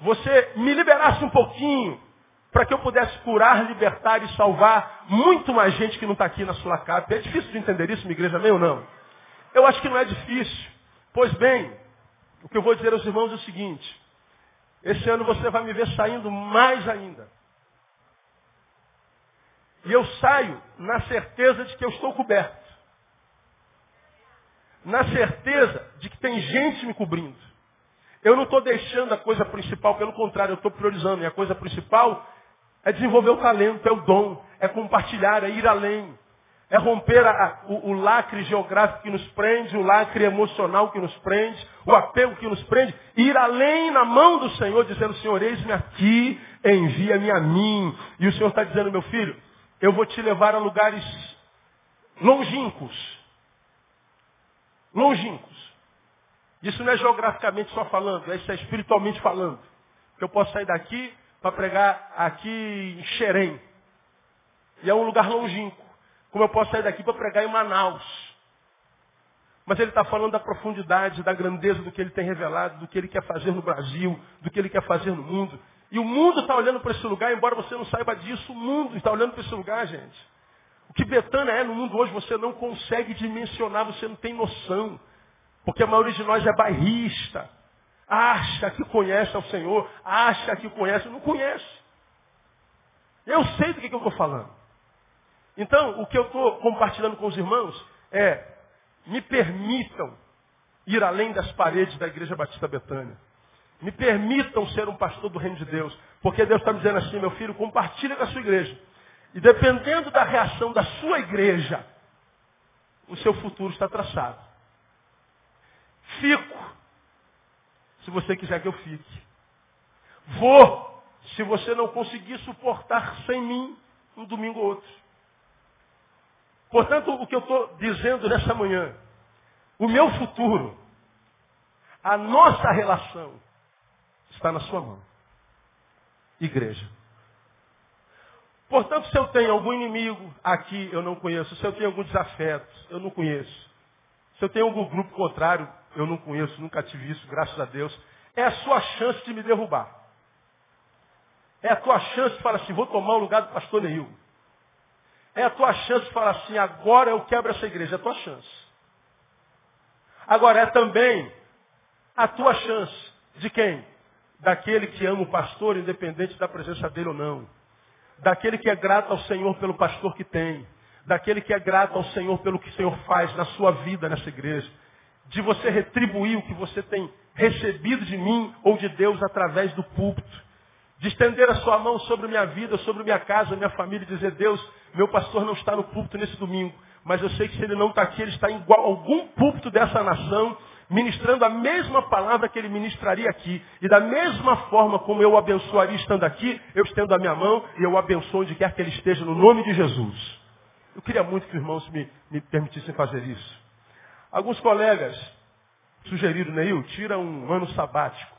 você me liberasse um pouquinho para que eu pudesse curar, libertar e salvar muito mais gente que não está aqui na sua casa. É difícil de entender isso, minha igreja, meio ou não? Eu acho que não é difícil. Pois bem, o que eu vou dizer aos irmãos é o seguinte. Esse ano você vai me ver saindo mais ainda. E eu saio na certeza de que eu estou coberto. Na certeza de que tem gente me cobrindo. Eu não estou deixando a coisa principal, pelo contrário, eu estou priorizando. E a coisa principal É desenvolver o talento, é o dom, é compartilhar, é ir além. É romper a, o, o, lacre geográfico que nos prende, o lacre emocional que nos prende, o apego que nos prende. Ir além na mão do Senhor, dizendo, Senhor, eis-me aqui, envia-me a mim. E o Senhor está dizendo, meu filho, eu vou te levar a lugares longínquos. Longínquos. Isso não é geograficamente só falando, isso é espiritualmente falando. Eu posso sair daqui para pregar aqui em Xerém. E é um lugar longínquo. Como eu posso sair daqui para pregar em Manaus. Mas ele está falando da profundidade, da grandeza do que ele tem revelado, do que ele quer fazer no Brasil, do que ele quer fazer no mundo. E o mundo está olhando para esse lugar, embora você não saiba disso, o mundo está olhando para esse lugar, gente. O que Betânia é no mundo hoje, você não consegue dimensionar, você não tem noção. Porque a maioria de nós é bairrista. Acha que conhece ao Senhor, acha que conhece, não conhece. Eu sei do que, eu estou falando. Então, o que eu estou compartilhando com os irmãos é, me permitam ir além das paredes da Igreja Batista Betânia. Me permitam ser um pastor do reino de Deus. Porque Deus está me dizendo assim, meu filho, compartilha com a sua igreja. E dependendo da reação da sua igreja, o seu futuro está traçado. Fico, se você quiser que eu fique. Vou, se você não conseguir suportar sem mim um domingo ou outro. Portanto, o que eu estou dizendo nessa manhã, o meu futuro, a nossa relação, está na sua mão. Igreja. Portanto, se eu tenho algum inimigo aqui, eu não conheço. Se eu tenho algum desafeto, eu não conheço. Se eu tenho algum grupo contrário, eu não conheço, nunca tive isso, graças a Deus. É a sua chance de me derrubar. É a tua chance de falar assim, vou tomar o lugar do pastor Neil. É a tua chance de falar assim, agora eu quebro essa igreja. É a tua chance. Agora é também a tua chance. De quem? Daquele que ama o pastor, independente da presença dele ou não. Daquele que é grato ao Senhor pelo pastor que tem. Daquele que é grato ao Senhor pelo que o Senhor faz na sua vida nessa igreja. De você retribuir o que você tem recebido de mim ou de Deus através do púlpito de estender a sua mão sobre minha vida, sobre minha casa, minha família, e dizer, Deus, meu pastor não está no púlpito nesse domingo, mas eu sei que se ele não está aqui, ele está em algum púlpito dessa nação, ministrando a mesma palavra que ele ministraria aqui. E da mesma forma como eu o abençoaria estando aqui, eu estendo a minha mão e eu o abençoo onde quer que ele esteja, no nome de Jesus. Eu queria muito que os irmãos me, me permitissem fazer isso. Alguns colegas sugeriram, Neil, tira um ano sabático.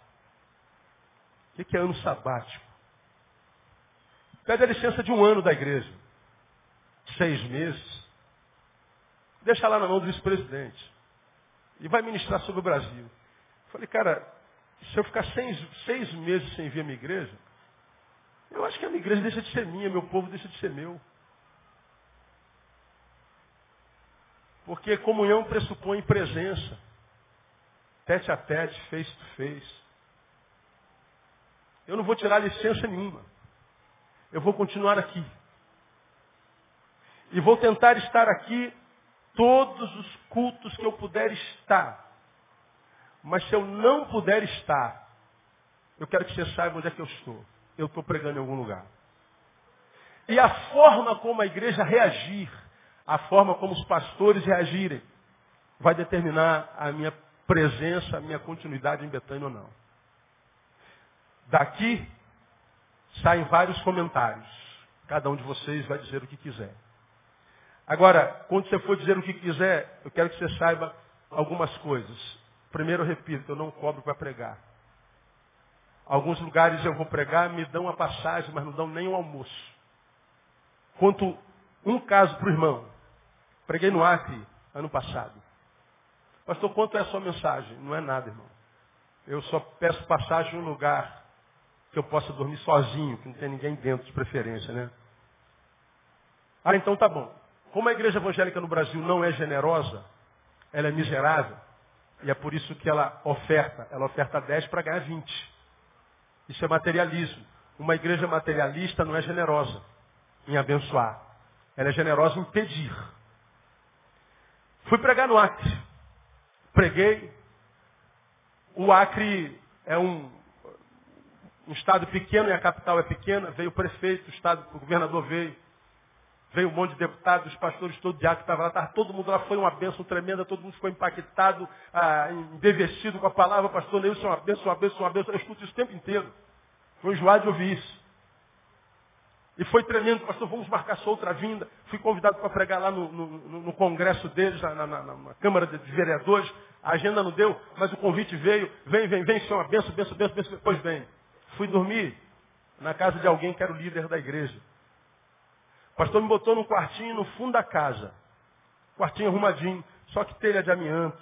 O que é ano sabático? Pede a licença de um ano da igreja. Seis meses. Deixa lá na mão do vice-presidente. E vai ministrar sobre o Brasil. Falei, cara, se eu ficar seis, seis meses sem vir à minha igreja, eu acho que a minha igreja deixa de ser minha, meu povo deixa de ser meu. Porque comunhão pressupõe presença. Tete a tete, face to face. Eu não vou tirar licença nenhuma. Eu vou continuar aqui. E vou tentar estar aqui todos os cultos que eu puder estar. Mas se eu não puder estar, eu quero que você saiba onde é que eu estou. Eu estou pregando em algum lugar. E a forma como a igreja reagir, a forma como os pastores reagirem, vai determinar a minha presença, a minha continuidade em Betânia ou não. Daqui saem vários comentários. Cada um de vocês vai dizer o que quiser. Agora, quando você for dizer o que quiser, eu quero que você saiba algumas coisas. Primeiro, eu repito, eu não cobro para pregar. Alguns lugares eu vou pregar, me dão a passagem, mas não dão nem o almoço. Quanto um caso para o irmão. Preguei no Acre ano passado. Pastor, quanto é a sua mensagem? Não é nada, irmão. Eu só peço passagem em um lugar que eu possa dormir sozinho, que não tem ninguém dentro de preferência, né? Ah, então tá bom. Como a igreja evangélica no Brasil não é generosa, ela é miserável, e é por isso que ela oferta. Ela oferta 10 para ganhar 20. Isso é materialismo. Uma igreja materialista não é generosa em abençoar. Ela é generosa em pedir. Fui pregar no Acre. Preguei. O Acre é um um estado pequeno e a capital é pequena, veio o prefeito, o, estado, o governador veio, veio um monte de deputados, os pastores, todo dia que estava lá, todo mundo lá, foi uma bênção tremenda, todo mundo ficou impactado, ah, com a palavra, pastor Neilson, uma bênção, uma bênção, uma bênção, eu escuto isso o tempo inteiro. Foi enjoado de ouvir isso. E foi tremendo, pastor, vamos marcar sua outra vinda. Fui convidado para pregar lá no, no, no congresso deles, na, na, na, Câmara de Vereadores. A agenda não deu, mas o convite veio. Vem, vem, vem, senhor, benção, benção, benção, benção. Pois bem, fui dormir na casa de alguém que era o líder da igreja. O pastor me botou num quartinho no fundo da casa. Quartinho arrumadinho, só que telha de amianto.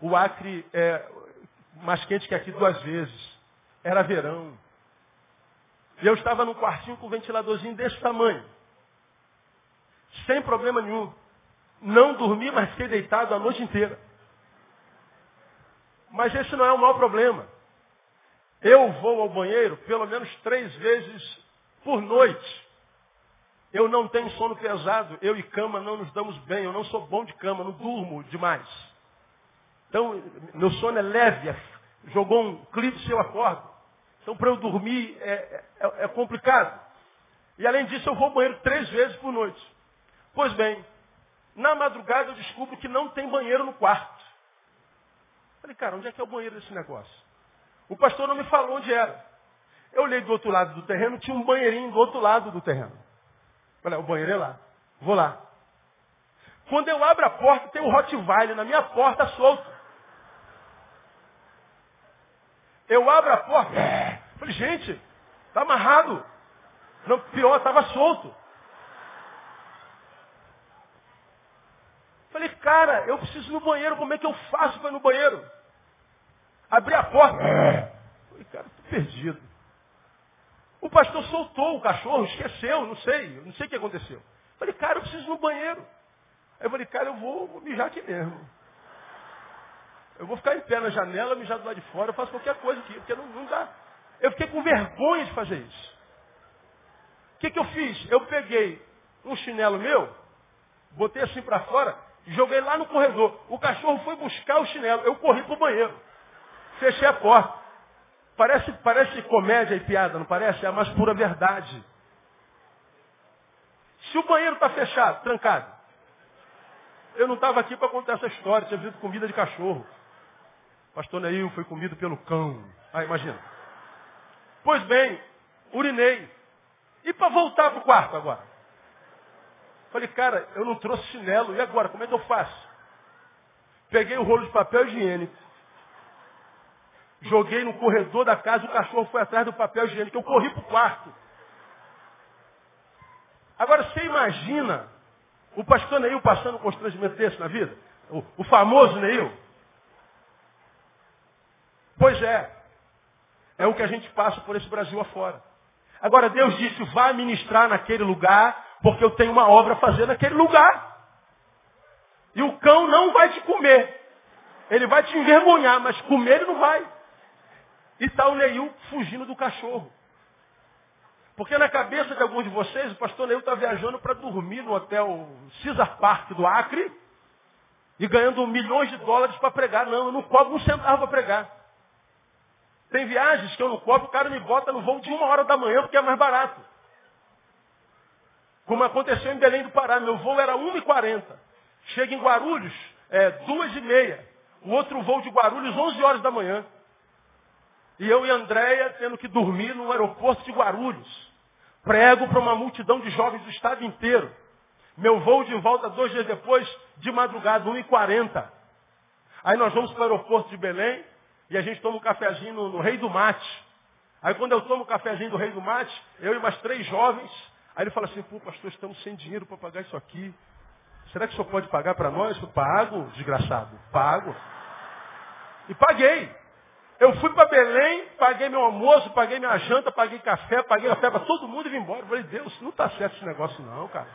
O Acre é mais quente que aqui duas vezes. Era verão. E eu estava num quartinho com um ventiladorzinho desse tamanho. Sem problema nenhum. Não dormi, mas fiquei deitado a noite inteira. Mas esse não é o maior problema. Eu vou ao banheiro pelo menos três vezes por noite. Eu não tenho sono pesado. Eu e cama não nos damos bem. Eu não sou bom de cama, não durmo demais. Então, meu sono é leve. Jogou um clipe eu acordo. Então, para eu dormir é, é, é, complicado. E além disso, eu vou ao banheiro três vezes por noite. Pois bem, na madrugada eu descubro que não tem banheiro no quarto. Falei, cara, onde é que é o banheiro desse negócio? O pastor não me falou onde era. Eu olhei do outro lado do terreno, tinha um banheirinho do outro lado do terreno. Falei, o banheiro é lá. Vou lá. Quando eu abro a porta, tem o Rottweiler na minha porta solto. Eu abro a porta. Falei, gente, está amarrado. Não, pior, estava solto. Falei, cara, eu preciso ir no banheiro, como é que eu faço para ir no banheiro? Abri a porta. Falei, cara, estou perdido. O pastor soltou o cachorro, esqueceu, não sei, não sei o que aconteceu. Falei, cara, eu preciso ir no banheiro. Aí eu falei, cara, eu vou, vou mijar aqui mesmo. Eu vou ficar em pé na janela, mijar do lado de fora, eu faço qualquer coisa aqui, porque não, não dá. Eu fiquei com vergonha de fazer isso. O que, que eu fiz? Eu peguei um chinelo meu, botei assim para fora, joguei lá no corredor. O cachorro foi buscar o chinelo, eu corri para o banheiro. Fechei a porta. Parece, parece comédia e piada, não parece? É a mais pura verdade. Se o banheiro está fechado, trancado, eu não estava aqui para contar essa história, tinha visto comida de cachorro. Pastor Neil foi comido pelo cão. Ah, imagina. Pois bem, urinei. E para voltar para o quarto agora? Falei, cara, eu não trouxe chinelo. E agora, como é que eu faço? Peguei o rolo de papel higiênico. Joguei no corredor da casa, o cachorro foi atrás do papel higiênico. Eu corri para o quarto. Agora, você imagina o pastor Neil passando um constrangimento desse na vida? O, o famoso Neil? É. É o que a gente passa por esse Brasil afora. Agora Deus disse, vá ministrar naquele lugar, porque eu tenho uma obra a fazer naquele lugar. E o cão não vai te comer. Ele vai te envergonhar, mas comer ele não vai. E está o Neil fugindo do cachorro. Porque na cabeça de alguns de vocês, o pastor Neil está viajando para dormir no hotel Cesar Park do Acre e ganhando milhões de dólares para pregar. Não, eu não cobro um centavo para pregar. Tem viagens que eu não cobro, o cara me bota no voo de uma hora da manhã porque é mais barato. Como aconteceu em Belém do Pará, meu voo era 1h40. Chega em Guarulhos, é 2h30. O outro voo de Guarulhos, 11 horas da manhã. E eu e Andréia tendo que dormir no aeroporto de Guarulhos. Prego para uma multidão de jovens do estado inteiro. Meu voo de volta dois dias depois, de madrugada, 1h40. Aí nós vamos para o aeroporto de Belém, e a gente toma um cafezinho no, no Rei do Mate. Aí quando eu tomo o cafezinho do Rei do Mate, eu e mais três jovens, aí ele fala assim, pô, pastor, estamos sem dinheiro para pagar isso aqui. Será que o senhor pode pagar para nós? Eu pago, desgraçado. Pago. E paguei. Eu fui para Belém, paguei meu almoço, paguei minha janta, paguei café, paguei café para todo mundo e vim embora. Eu falei, Deus, não está certo esse negócio não, cara.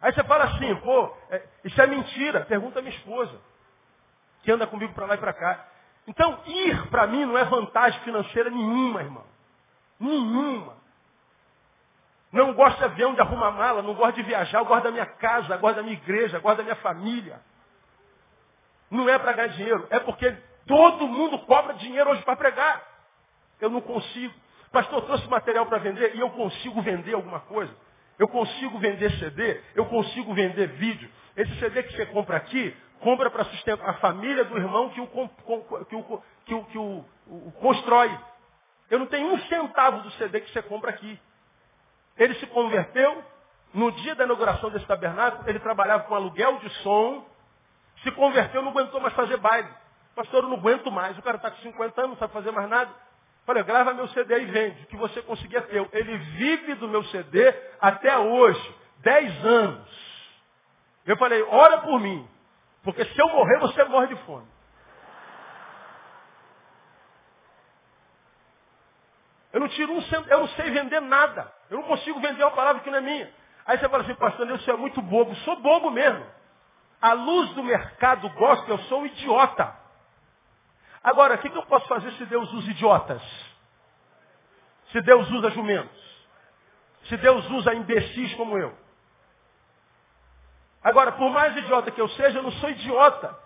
Aí você fala assim, pô, é, isso é mentira. Pergunta a minha esposa que anda comigo para lá e para cá. Então, ir para mim não é vantagem financeira nenhuma, irmão. Nenhuma. Não gosto de avião, de arrumar mala, não gosto de viajar, eu gosto da minha casa, gosto da minha igreja, gosto da minha família. Não é para ganhar dinheiro, é porque todo mundo cobra dinheiro hoje para pregar. Eu não consigo. Pastor, trouxe material para vender e eu consigo vender alguma coisa. Eu consigo vender CD, eu consigo vender vídeo. Esse CD que você compra aqui, compra para sustentar a família do irmão que o, que o, que o, que o, o constrói. Eu não tenho um centavo do CD que você compra aqui. Ele se converteu, no dia da inauguração desse tabernáculo, ele trabalhava com aluguel de som, se converteu, não aguentou mais fazer baile. Pastor, eu não aguento mais, o cara está com 50 anos, não sabe fazer mais nada. Falei, grava meu CD e vende, o que você conseguir é teu. Ele vive do meu CD até hoje, 10 anos. Eu falei, ora por mim, porque se eu morrer, você morre de fome. Eu não tiro um centavo, eu não sei vender nada. Eu não consigo vender uma palavra que não é minha. Aí você fala assim, pastor, você é muito bobo. Sou bobo mesmo. A luz do mercado gosta, eu sou um idiota. Agora, o que eu posso fazer se Deus usa idiotas? Se Deus usa jumentos? Se Deus usa imbecis como eu? Agora, por mais idiota que eu seja, eu não sou idiota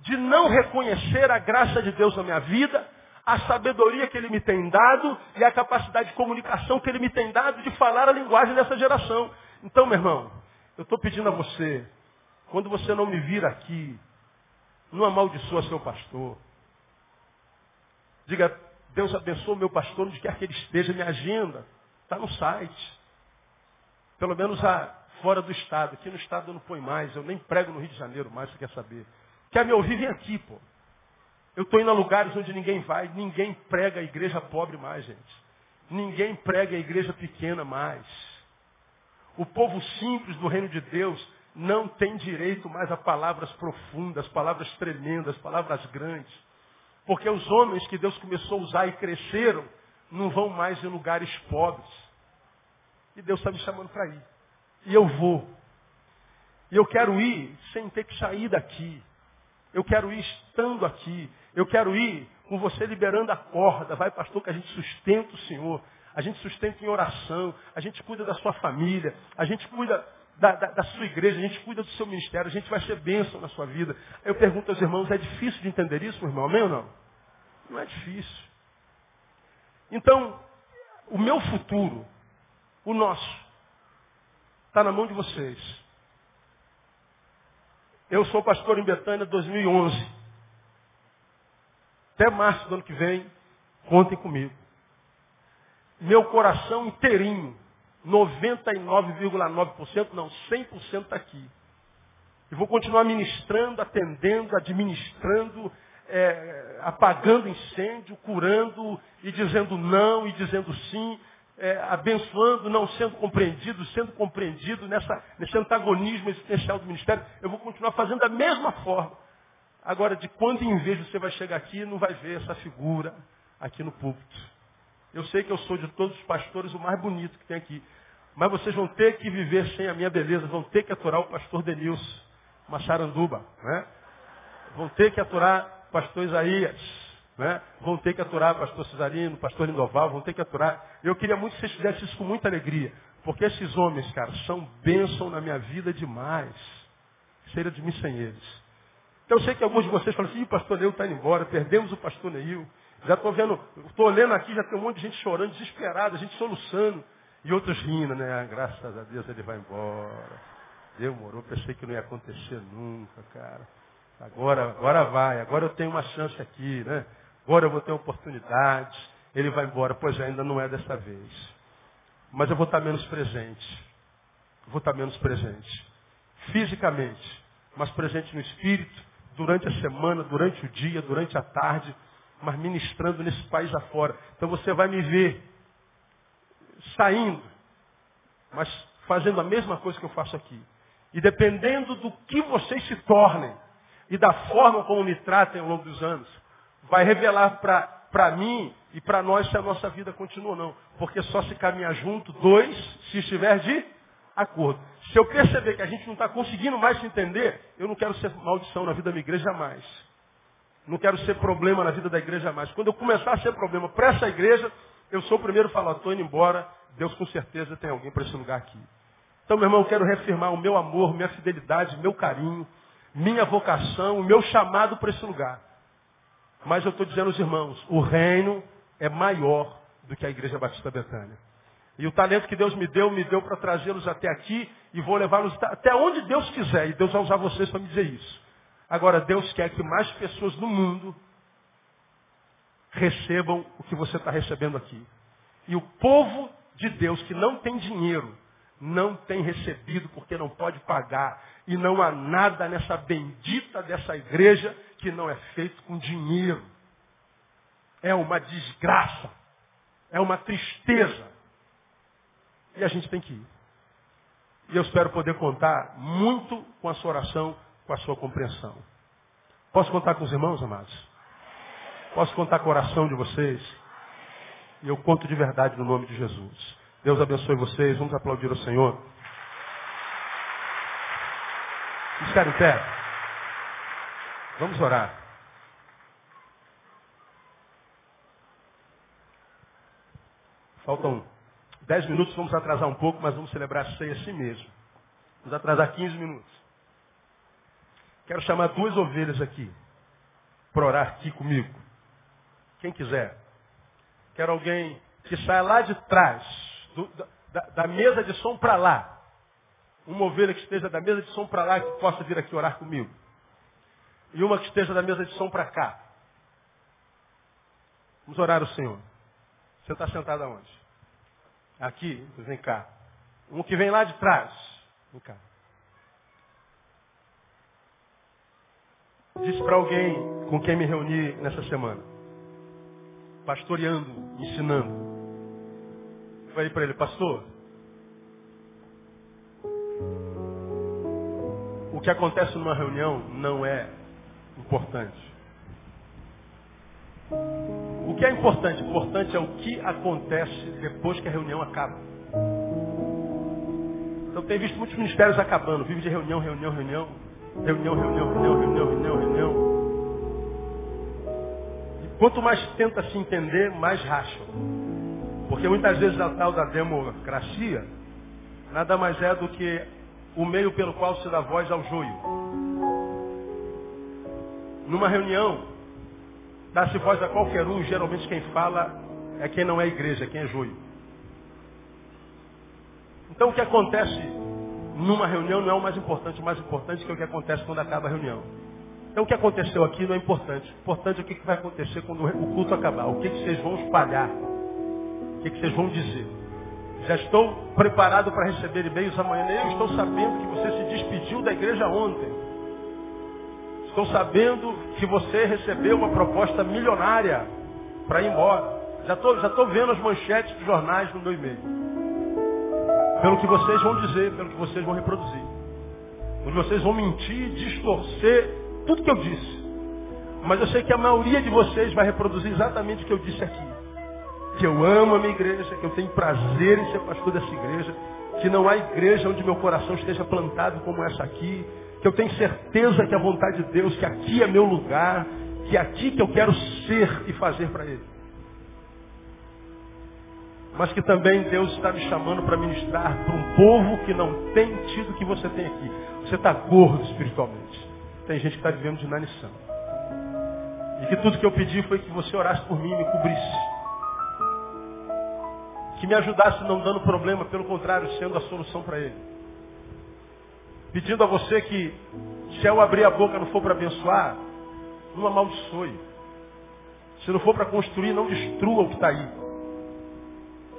de não reconhecer a graça de Deus na minha vida, a sabedoria que Ele me tem dado e a capacidade de comunicação que Ele me tem dado de falar a linguagem dessa geração. Então, meu irmão, eu estou pedindo a você, quando você não me vir aqui, não amaldiçoa seu pastor. Diga, Deus abençoe o meu pastor onde quer que ele esteja, minha agenda. Está no site. Pelo menos a, fora do estado. Aqui no estado eu não põe mais. Eu nem prego no Rio de Janeiro mais, você quer saber. Quer me ouvir, vem aqui, pô. Eu estou indo a lugares onde ninguém vai. Ninguém prega a igreja pobre mais, gente. Ninguém prega a igreja pequena mais. O povo simples do reino de Deus não tem direito mais a palavras profundas, palavras tremendas, palavras grandes. Porque os homens que Deus começou a usar e cresceram, não vão mais em lugares pobres. E Deus está me chamando para ir. E eu vou. E eu quero ir sem ter que sair daqui. Eu quero ir estando aqui. Eu quero ir com você liberando a corda. Vai, pastor, que a gente sustenta o Senhor. A gente sustenta em oração. A gente cuida da sua família. A gente cuida da, da, da, sua igreja, a gente cuida do seu ministério, a gente vai ser bênção na sua vida. Eu pergunto aos irmãos, é difícil de entender isso, meu irmão? Amém ou não? Não é difícil. Então, o meu futuro, o nosso, está na mão de vocês. Eu sou pastor em Betânia 2011. Até março do ano que vem, contem comigo. Meu coração inteirinho 99,9%, não, 100% está aqui. E vou continuar ministrando, atendendo, administrando, é, apagando incêndio, curando e dizendo não e dizendo sim, é, abençoando, não sendo compreendido, sendo compreendido nessa, nesse antagonismo existencial do ministério. Eu vou continuar fazendo da mesma forma. Agora, de quando em vez você vai chegar aqui, não vai ver essa figura aqui no púlpito. Eu sei que eu sou de todos os pastores o mais bonito que tem aqui. Mas vocês vão ter que viver sem a minha beleza, vão ter que aturar o pastor Denilson, Macharanduba, né? Vão ter que aturar o pastor Isaías, né? Vão ter que aturar o pastor Cesarino, o pastor Lindoval, vão ter que aturar. Eu queria muito que vocês fizessem isso com muita alegria. Porque esses homens, cara, são bênção na minha vida demais. Seria de mim sem eles. Então eu sei que alguns de vocês falam assim, o pastor Neil está indo embora, perdemos o pastor Neil. Já estou vendo, estou olhando aqui, já tem um monte de gente chorando, desesperada, gente soluçando. E outros rindo, né? Ah, graças a Deus ele vai embora. Demorou, pensei que não ia acontecer nunca, cara. Agora, agora vai, agora eu tenho uma chance aqui, né? Agora eu vou ter oportunidade. Ele vai embora, pois ainda não é dessa vez. Mas eu vou estar menos presente. vou estar menos presente. Fisicamente, mas presente no espírito, durante a semana, durante o dia, durante a tarde, mas ministrando nesse país afora. Então você vai me ver saindo, mas fazendo a mesma coisa que eu faço aqui. E dependendo do que vocês se tornem e da forma como me tratem ao longo dos anos, vai revelar para mim e para nós se a nossa vida continua ou não. Porque só se caminhar junto, dois, se estiver de acordo. Se eu perceber que a gente não está conseguindo mais se entender, eu não quero ser maldição na vida da minha igreja jamais. Não quero ser problema na vida da igreja jamais. Quando eu começar a ser problema para essa igreja, eu sou o primeiro a falar, estou indo embora, Deus com certeza tem alguém para esse lugar aqui. Então, meu irmão, eu quero reafirmar o meu amor, minha fidelidade, meu carinho, minha vocação, o meu chamado para esse lugar. Mas eu estou dizendo aos irmãos, o reino é maior do que a Igreja Batista Betânia. E o talento que Deus me deu, me deu para trazê-los até aqui e vou levá-los até onde Deus quiser. E Deus vai usar vocês para me dizer isso. Agora, Deus quer que mais pessoas no mundo recebam o que você está recebendo aqui. E o povo de Deus que não tem dinheiro, não tem recebido porque não pode pagar. E não há nada nessa bendita dessa igreja que não é feito com dinheiro. É uma desgraça. É uma tristeza. E a gente tem que ir. E eu espero poder contar muito com a sua oração, com a sua compreensão. Posso contar com os irmãos, amados? Posso contar com a oração de vocês? E eu conto de verdade no nome de Jesus. Deus abençoe vocês. Vamos aplaudir o Senhor. Ficar em pé. Vamos orar. Faltam Dez minutos, vamos atrasar um pouco, mas vamos celebrar a ceia assim mesmo. Vamos atrasar 15 minutos. Quero chamar duas ovelhas aqui para orar aqui comigo. Quem quiser. Quero alguém que saia lá de trás, do, da, da, mesa de som para lá. Uma ovelha que esteja da mesa de som para lá que possa vir aqui orar comigo. E uma que esteja da mesa de som para cá. Vamos orar o Senhor. Você está sentado aonde? Aqui, vem cá. Um que vem lá de trás. Vem cá. Disse para alguém com quem me reuni nessa semana. Pastoreando, ensinando. Falei para ele, pastor, o que acontece numa reunião não é importante. O que é importante? Importante é o que acontece depois que a reunião acaba. Então tem visto muitos ministérios acabando, vive de reunião, reunião, reunião, reunião, reunião, reunião, reunião, reunião, reunião. E quanto mais tenta se entender, mais racha. Porque muitas vezes a tal da democracia nada mais é do que o meio pelo qual se dá voz ao joio. Numa reunião, Dá-se voz a qualquer um, geralmente quem fala é quem não é igreja, é quem é joio. Então o que acontece numa reunião não é o mais importante, o mais importante é o que acontece quando acaba a reunião. Então o que aconteceu aqui não é importante. O importante é o que vai acontecer quando o culto acabar. O que, vocês vão espalhar. Que, que vocês vão dizer. Já estou preparado para receber e-mails amanhã. Eu estou sabendo que você se despediu da igreja ontem. Estou sabendo que você recebeu uma proposta milionária para ir embora. Já estou já vendo as manchetes dos jornais no meu e-mail. Pelo que vocês vão dizer, pelo que vocês vão reproduzir. Onde vocês vão mentir, distorcer tudo que eu disse. Mas eu sei que a maioria de vocês vai reproduzir exatamente o que eu disse aqui. Que eu amo a minha igreja, que eu tenho prazer em ser pastor dessa igreja, que não há igreja onde meu coração esteja plantado como essa aqui, que eu tenho certeza que a vontade de Deus, que aqui é meu lugar, que é aqui que eu quero ser e fazer para Ele. Mas que também Deus está me chamando para ministrar para um povo que não tem tido o que você tem aqui. Você está gordo espiritualmente. Tem gente que está vivendo de inanição. E que tudo que eu pedi foi que você orasse por mim e me cobrisse. Que me ajudasse não dando problema, pelo contrário, sendo a solução para ele pedindo a você que, se eu abrir a boca não for para abençoar, não amaldiçoe. Se não for para construir, não destrua o que está aí.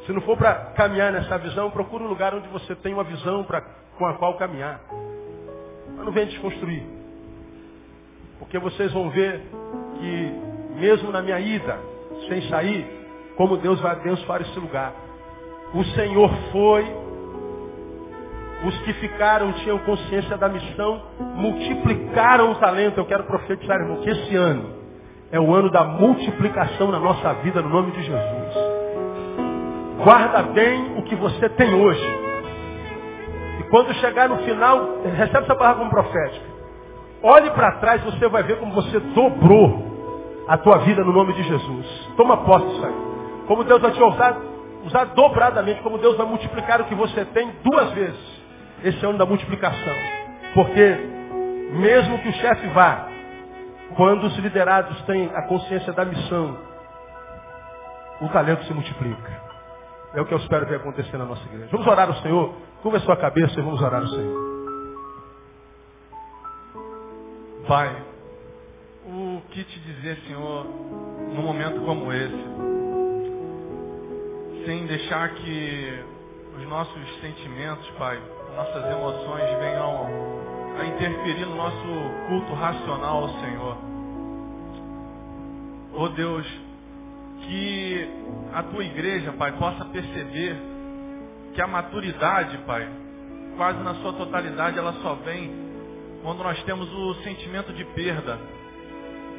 Se não for para caminhar nessa visão, procure um lugar onde você tem uma visão pra, com a qual caminhar. Mas não venha desconstruir. Porque vocês vão ver que, mesmo na minha ida, sem sair, como Deus vai abençoar esse lugar. O Senhor foi os que ficaram tinham consciência da missão, multiplicaram o talento. Eu quero profetizar, irmão, que esse ano é o ano da multiplicação na nossa vida, no nome de Jesus. Guarda bem o que você tem hoje. E quando chegar no final, recebe essa palavra como profética. Olhe para trás, você vai ver como você dobrou a tua vida no nome de Jesus. Toma posse disso aí. Como Deus vai te usar, usar dobradamente, como Deus vai multiplicar o que você tem duas vezes. Esse é ano da multiplicação. Porque mesmo que o chefe vá, quando os liderados têm a consciência da missão, o talento se multiplica. É o que eu espero ver acontecer na nossa igreja. Vamos orar ao Senhor. Curva a sua cabeça e vamos orar ao Senhor. Pai, o que te dizer, Senhor, num momento como esse, sem deixar que os nossos sentimentos, Pai, nossas emoções venham a interferir no nosso culto racional Senhor. Oh Deus, que a tua igreja, Pai, possa perceber que a maturidade, Pai, quase na sua totalidade, ela só vem quando nós temos o sentimento de perda.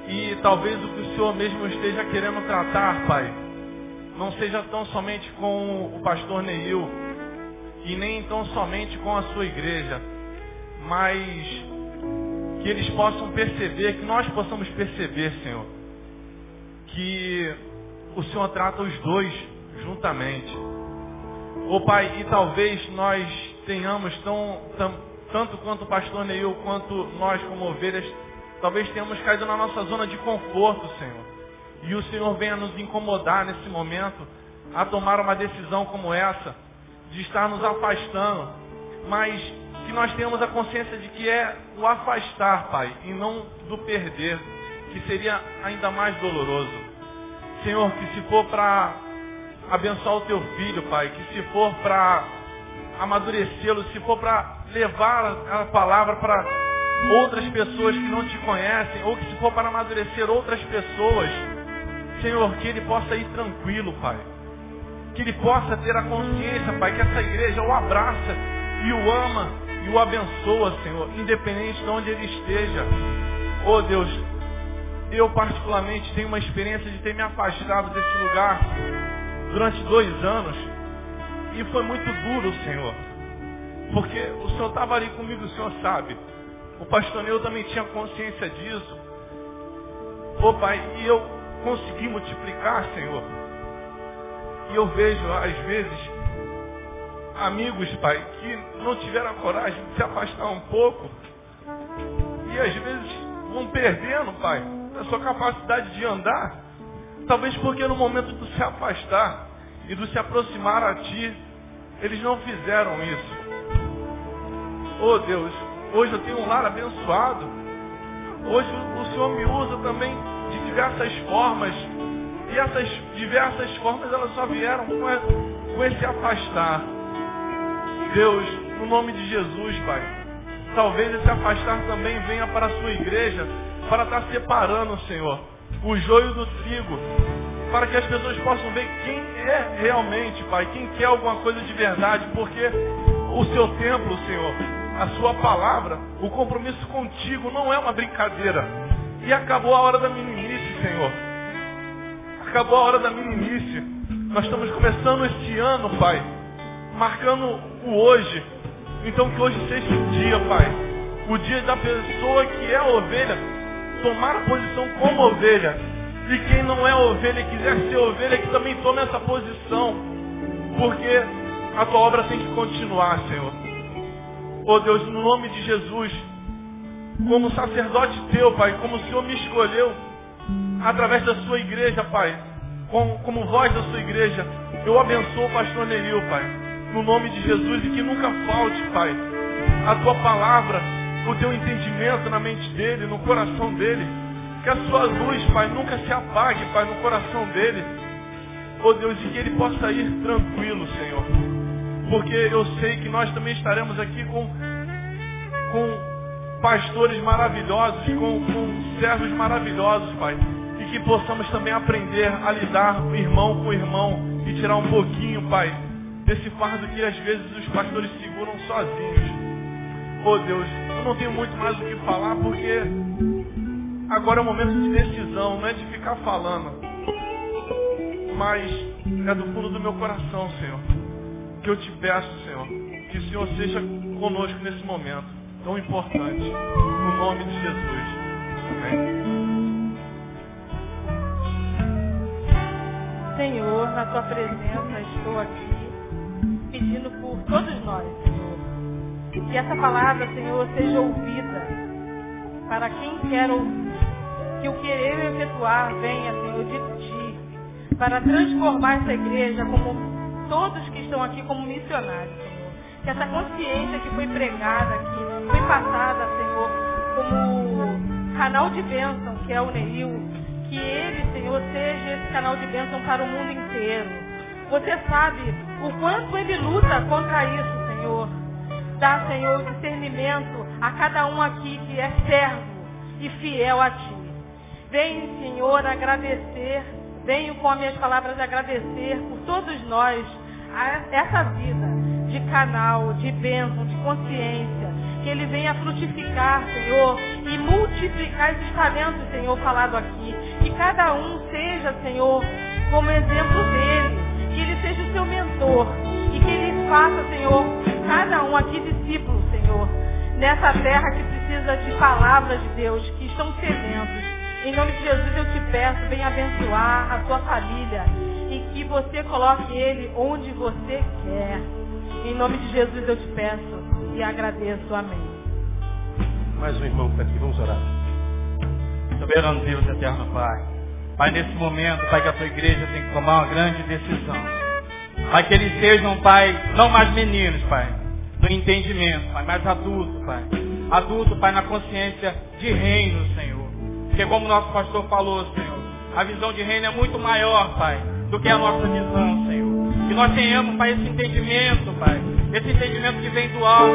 E talvez o que o Senhor mesmo esteja querendo tratar, Pai, não seja tão somente com o pastor Neil, e nem tão somente com a sua igreja, mas que eles possam perceber, que nós possamos perceber, Senhor, que o Senhor trata os dois juntamente. Ô oh, Pai, e talvez nós tenhamos tão, tão tanto quanto o pastor Neil, quanto nós como ovelhas, talvez tenhamos caído na nossa zona de conforto, Senhor. E o Senhor venha nos incomodar nesse momento a tomar uma decisão como essa, de estar nos afastando, mas que nós tenhamos a consciência de que é o afastar, Pai, e não do perder, que seria ainda mais doloroso. Senhor, que se for para abençoar o teu filho, Pai, que se for para amadurecê-lo, se for para levar a palavra para outras pessoas que não te conhecem, ou que se for para amadurecer outras pessoas, Senhor, que ele possa ir tranquilo, Pai. Que ele possa ter a consciência, Pai, que essa igreja o abraça e o ama e o abençoa, Senhor, independente de onde ele esteja. Oh Deus, eu particularmente tenho uma experiência de ter me afastado desse lugar durante dois anos. E foi muito duro, Senhor. Porque o Senhor estava ali comigo, o Senhor sabe. O pastor Neu também tinha consciência disso. Ô Pai, e eu consegui multiplicar, Senhor. E eu vejo, às vezes, amigos, Pai, que não tiveram a coragem de se afastar um pouco. E às vezes vão perdendo, Pai, a sua capacidade de andar. Talvez porque no momento de se afastar e de se aproximar a Ti, eles não fizeram isso. Oh Deus, hoje eu tenho um lar abençoado. Hoje o Senhor me usa também diversas formas. E essas diversas formas elas só vieram com, com esse afastar. Deus, no nome de Jesus, Pai. Talvez esse afastar também venha para a sua igreja para estar separando, Senhor, o joio do trigo, para que as pessoas possam ver quem é realmente, Pai, quem quer alguma coisa de verdade, porque o seu templo, Senhor, a sua palavra, o compromisso contigo não é uma brincadeira. E acabou a hora da meninice, Senhor. Acabou a hora da meninice. Nós estamos começando este ano, Pai, marcando o hoje. Então que hoje seja o dia, Pai. O dia da pessoa que é ovelha tomar a posição como ovelha. E quem não é ovelha e quiser ser ovelha, que também tome essa posição. Porque a tua obra tem que continuar, Senhor. Oh Deus, no nome de Jesus, como sacerdote teu, Pai, como o Senhor me escolheu, através da sua igreja, Pai, como, como voz da sua igreja, eu abençoo o pastor Neril, Pai, no nome de Jesus, e que nunca falte, Pai, a tua palavra, o teu entendimento na mente dele, no coração dele, que a sua luz, Pai, nunca se apague, Pai, no coração dele. Oh Deus, e que ele possa ir tranquilo, Senhor porque eu sei que nós também estaremos aqui com, com pastores maravilhosos, com, com servos maravilhosos, Pai. Que possamos também aprender a lidar irmão com irmão e tirar um pouquinho, Pai, desse fardo que às vezes os pastores seguram sozinhos. Oh Deus, eu não tenho muito mais o que falar porque agora é o momento de decisão, não é de ficar falando. Mas é do fundo do meu coração, Senhor que eu te peço, Senhor, que o Senhor seja conosco nesse momento tão importante. No nome de Jesus. Amém. Senhor, na tua presença estou aqui pedindo por todos nós, Senhor. Que essa palavra, Senhor, seja ouvida para quem quer ouvir. Que o querer efetuar venha, Senhor, de ti para transformar essa igreja como todos que estão aqui como missionários, Senhor. Que essa consciência que foi pregada aqui, foi passada, Senhor, como canal de bênção, que é o Neil, que ele, Senhor, seja esse canal de bênção para o mundo inteiro. Você sabe o quanto ele luta contra isso, Senhor. Dá, Senhor, discernimento a cada um aqui que é servo e fiel a Ti. Venho, Senhor, agradecer, venho com as minhas palavras agradecer por todos nós essa vida de canal, de bênção, de consciência, que ele venha frutificar, Senhor, e multiplicar esses talentos, Senhor, falado aqui. Que cada um seja, Senhor, como exemplo dele, que ele seja o seu mentor e que ele faça, Senhor, cada um aqui discípulo, Senhor, nessa terra que precisa de palavras de Deus, que estão sedentos. Em nome de Jesus eu te peço, venha abençoar a sua família e que você coloque ele onde você quer. Em nome de Jesus eu te peço e agradeço. Amém. Mais um irmão está aqui, vamos orar. Soberano Deus, eterno Pai. Pai, nesse momento, Pai, que a tua igreja tem que tomar uma grande decisão. Pai, que eles sejam, Pai, não mais meninos, Pai, no entendimento, Pai, mas adulto, Pai. Adulto, Pai, na consciência de reino, Senhor. Porque como o nosso pastor falou, Senhor, a visão de reino é muito maior, Pai, do que a nossa visão, Senhor. Que nós tenhamos, Pai, esse entendimento, Pai. Esse entendimento que vem do alto,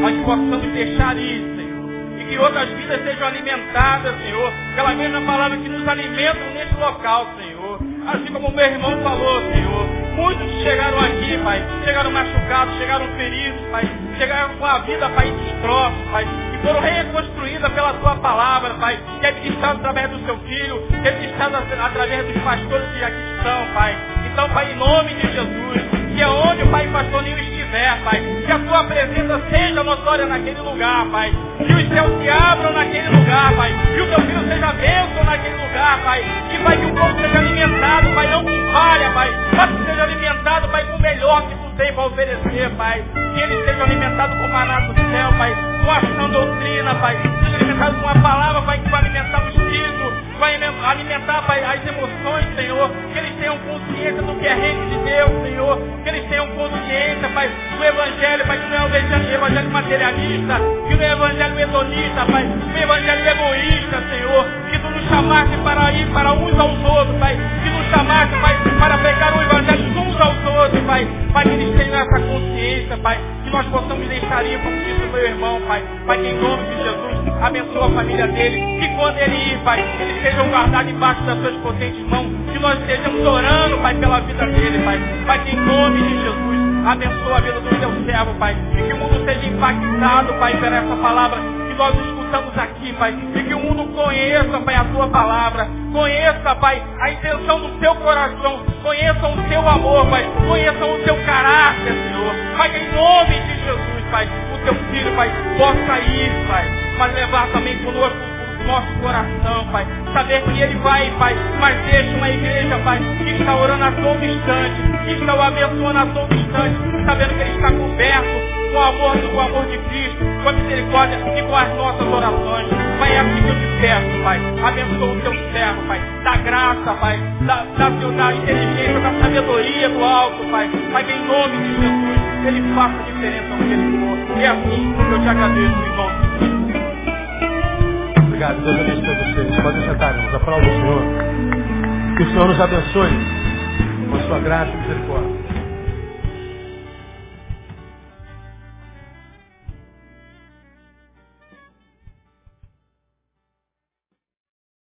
Pai. Nós possamos deixar isso, Senhor. E que outras vidas sejam alimentadas, Senhor. Pela mesma palavra que nos alimentam nesse local, Senhor. Assim como o meu irmão falou, Senhor. Muitos chegaram aqui, Pai, chegaram machucados, chegaram feridos, Pai, chegaram com a vida, Pai, destroço, Pai, e foram reconstruídas pela Tua palavra, Pai, que é através do Seu Filho, que é através dos pastores que aqui estão, Pai. Então, Pai, em nome de Jesus, que onde o Pai pastor nenhum estiver, Pai, que a Tua presença seja notória naquele lugar, Pai, que os céus se abram naquele lugar, Pai, que o Teu Filho seja bênção naquele lugar, Pai, que, Pai, que o povo seja alimentado, Pai, não com falha, Pai, mas que seja alimentado, Pai, com o melhor que Tu tem para oferecer, Pai, que eles sejam alimentados com o maná do céu, Pai, com a sã doutrina, Pai, sejam alimentados com a palavra, Pai, que vai alimentar o Espírito, vai alimentar, Pai, as emoções, Senhor, que eles tenham consciência do que é reino de Deus, Senhor, que eles tenham consciência, Pai, do Evangelho, Pai, que não é o Evangelho materialista, que não é o Evangelho hedonista, Pai, o Evangelho egoísta, Senhor, que Tu nos chamaste para ir para uns aos outros, Pai, que nos chamaste, Pai, para pegar o Evangelho uns aos outros, Pai, Pai, que eles tenham essa consciência, Pai, que nós possamos deixar ir, disse o meu irmão, Pai, Pai, que em nome de Jesus, abençoa a família dele, que quando ele ir, Pai, eles sejam guardados embaixo das suas potentes mãos, que nós estejamos orando, Pai, pela vida dele, Pai, Pai, em nome de Jesus, abençoa a vida do teu servo, Pai, e que o mundo seja impactado, Pai, por essa palavra que nós escutamos aqui, Pai, e que o mundo conheça, Pai, a tua palavra, conheça, Pai, a intenção do teu coração, conheçam o teu amor, Pai, conheçam o teu caráter, Senhor, Pai, em nome de Jesus, Pai, teu filho, Pai, possa ir, Pai, mas levar também conosco o nosso coração, Pai. Saber que Ele vai, Pai, mas deixa uma igreja, Pai, que está orando a todo instante, que está o abençoando a todo instante, sabendo que Ele está coberto com o amor, com o amor de Cristo, com a misericórdia e com as nossas orações. Pai, é assim que eu te peço, Pai. Abençoa o teu servo, Pai. Da graça, Pai. Da, da, da inteligência, da sabedoria do alto, Pai. Pai, em nome de Jesus, Ele faça a diferença onde Ele é assim que eu te agradeço, irmão. Obrigado, Deus abençoe vocês. Podem sentar, irmãos. Aplauda o Senhor. Que o Senhor nos abençoe com a sua graça e misericórdia.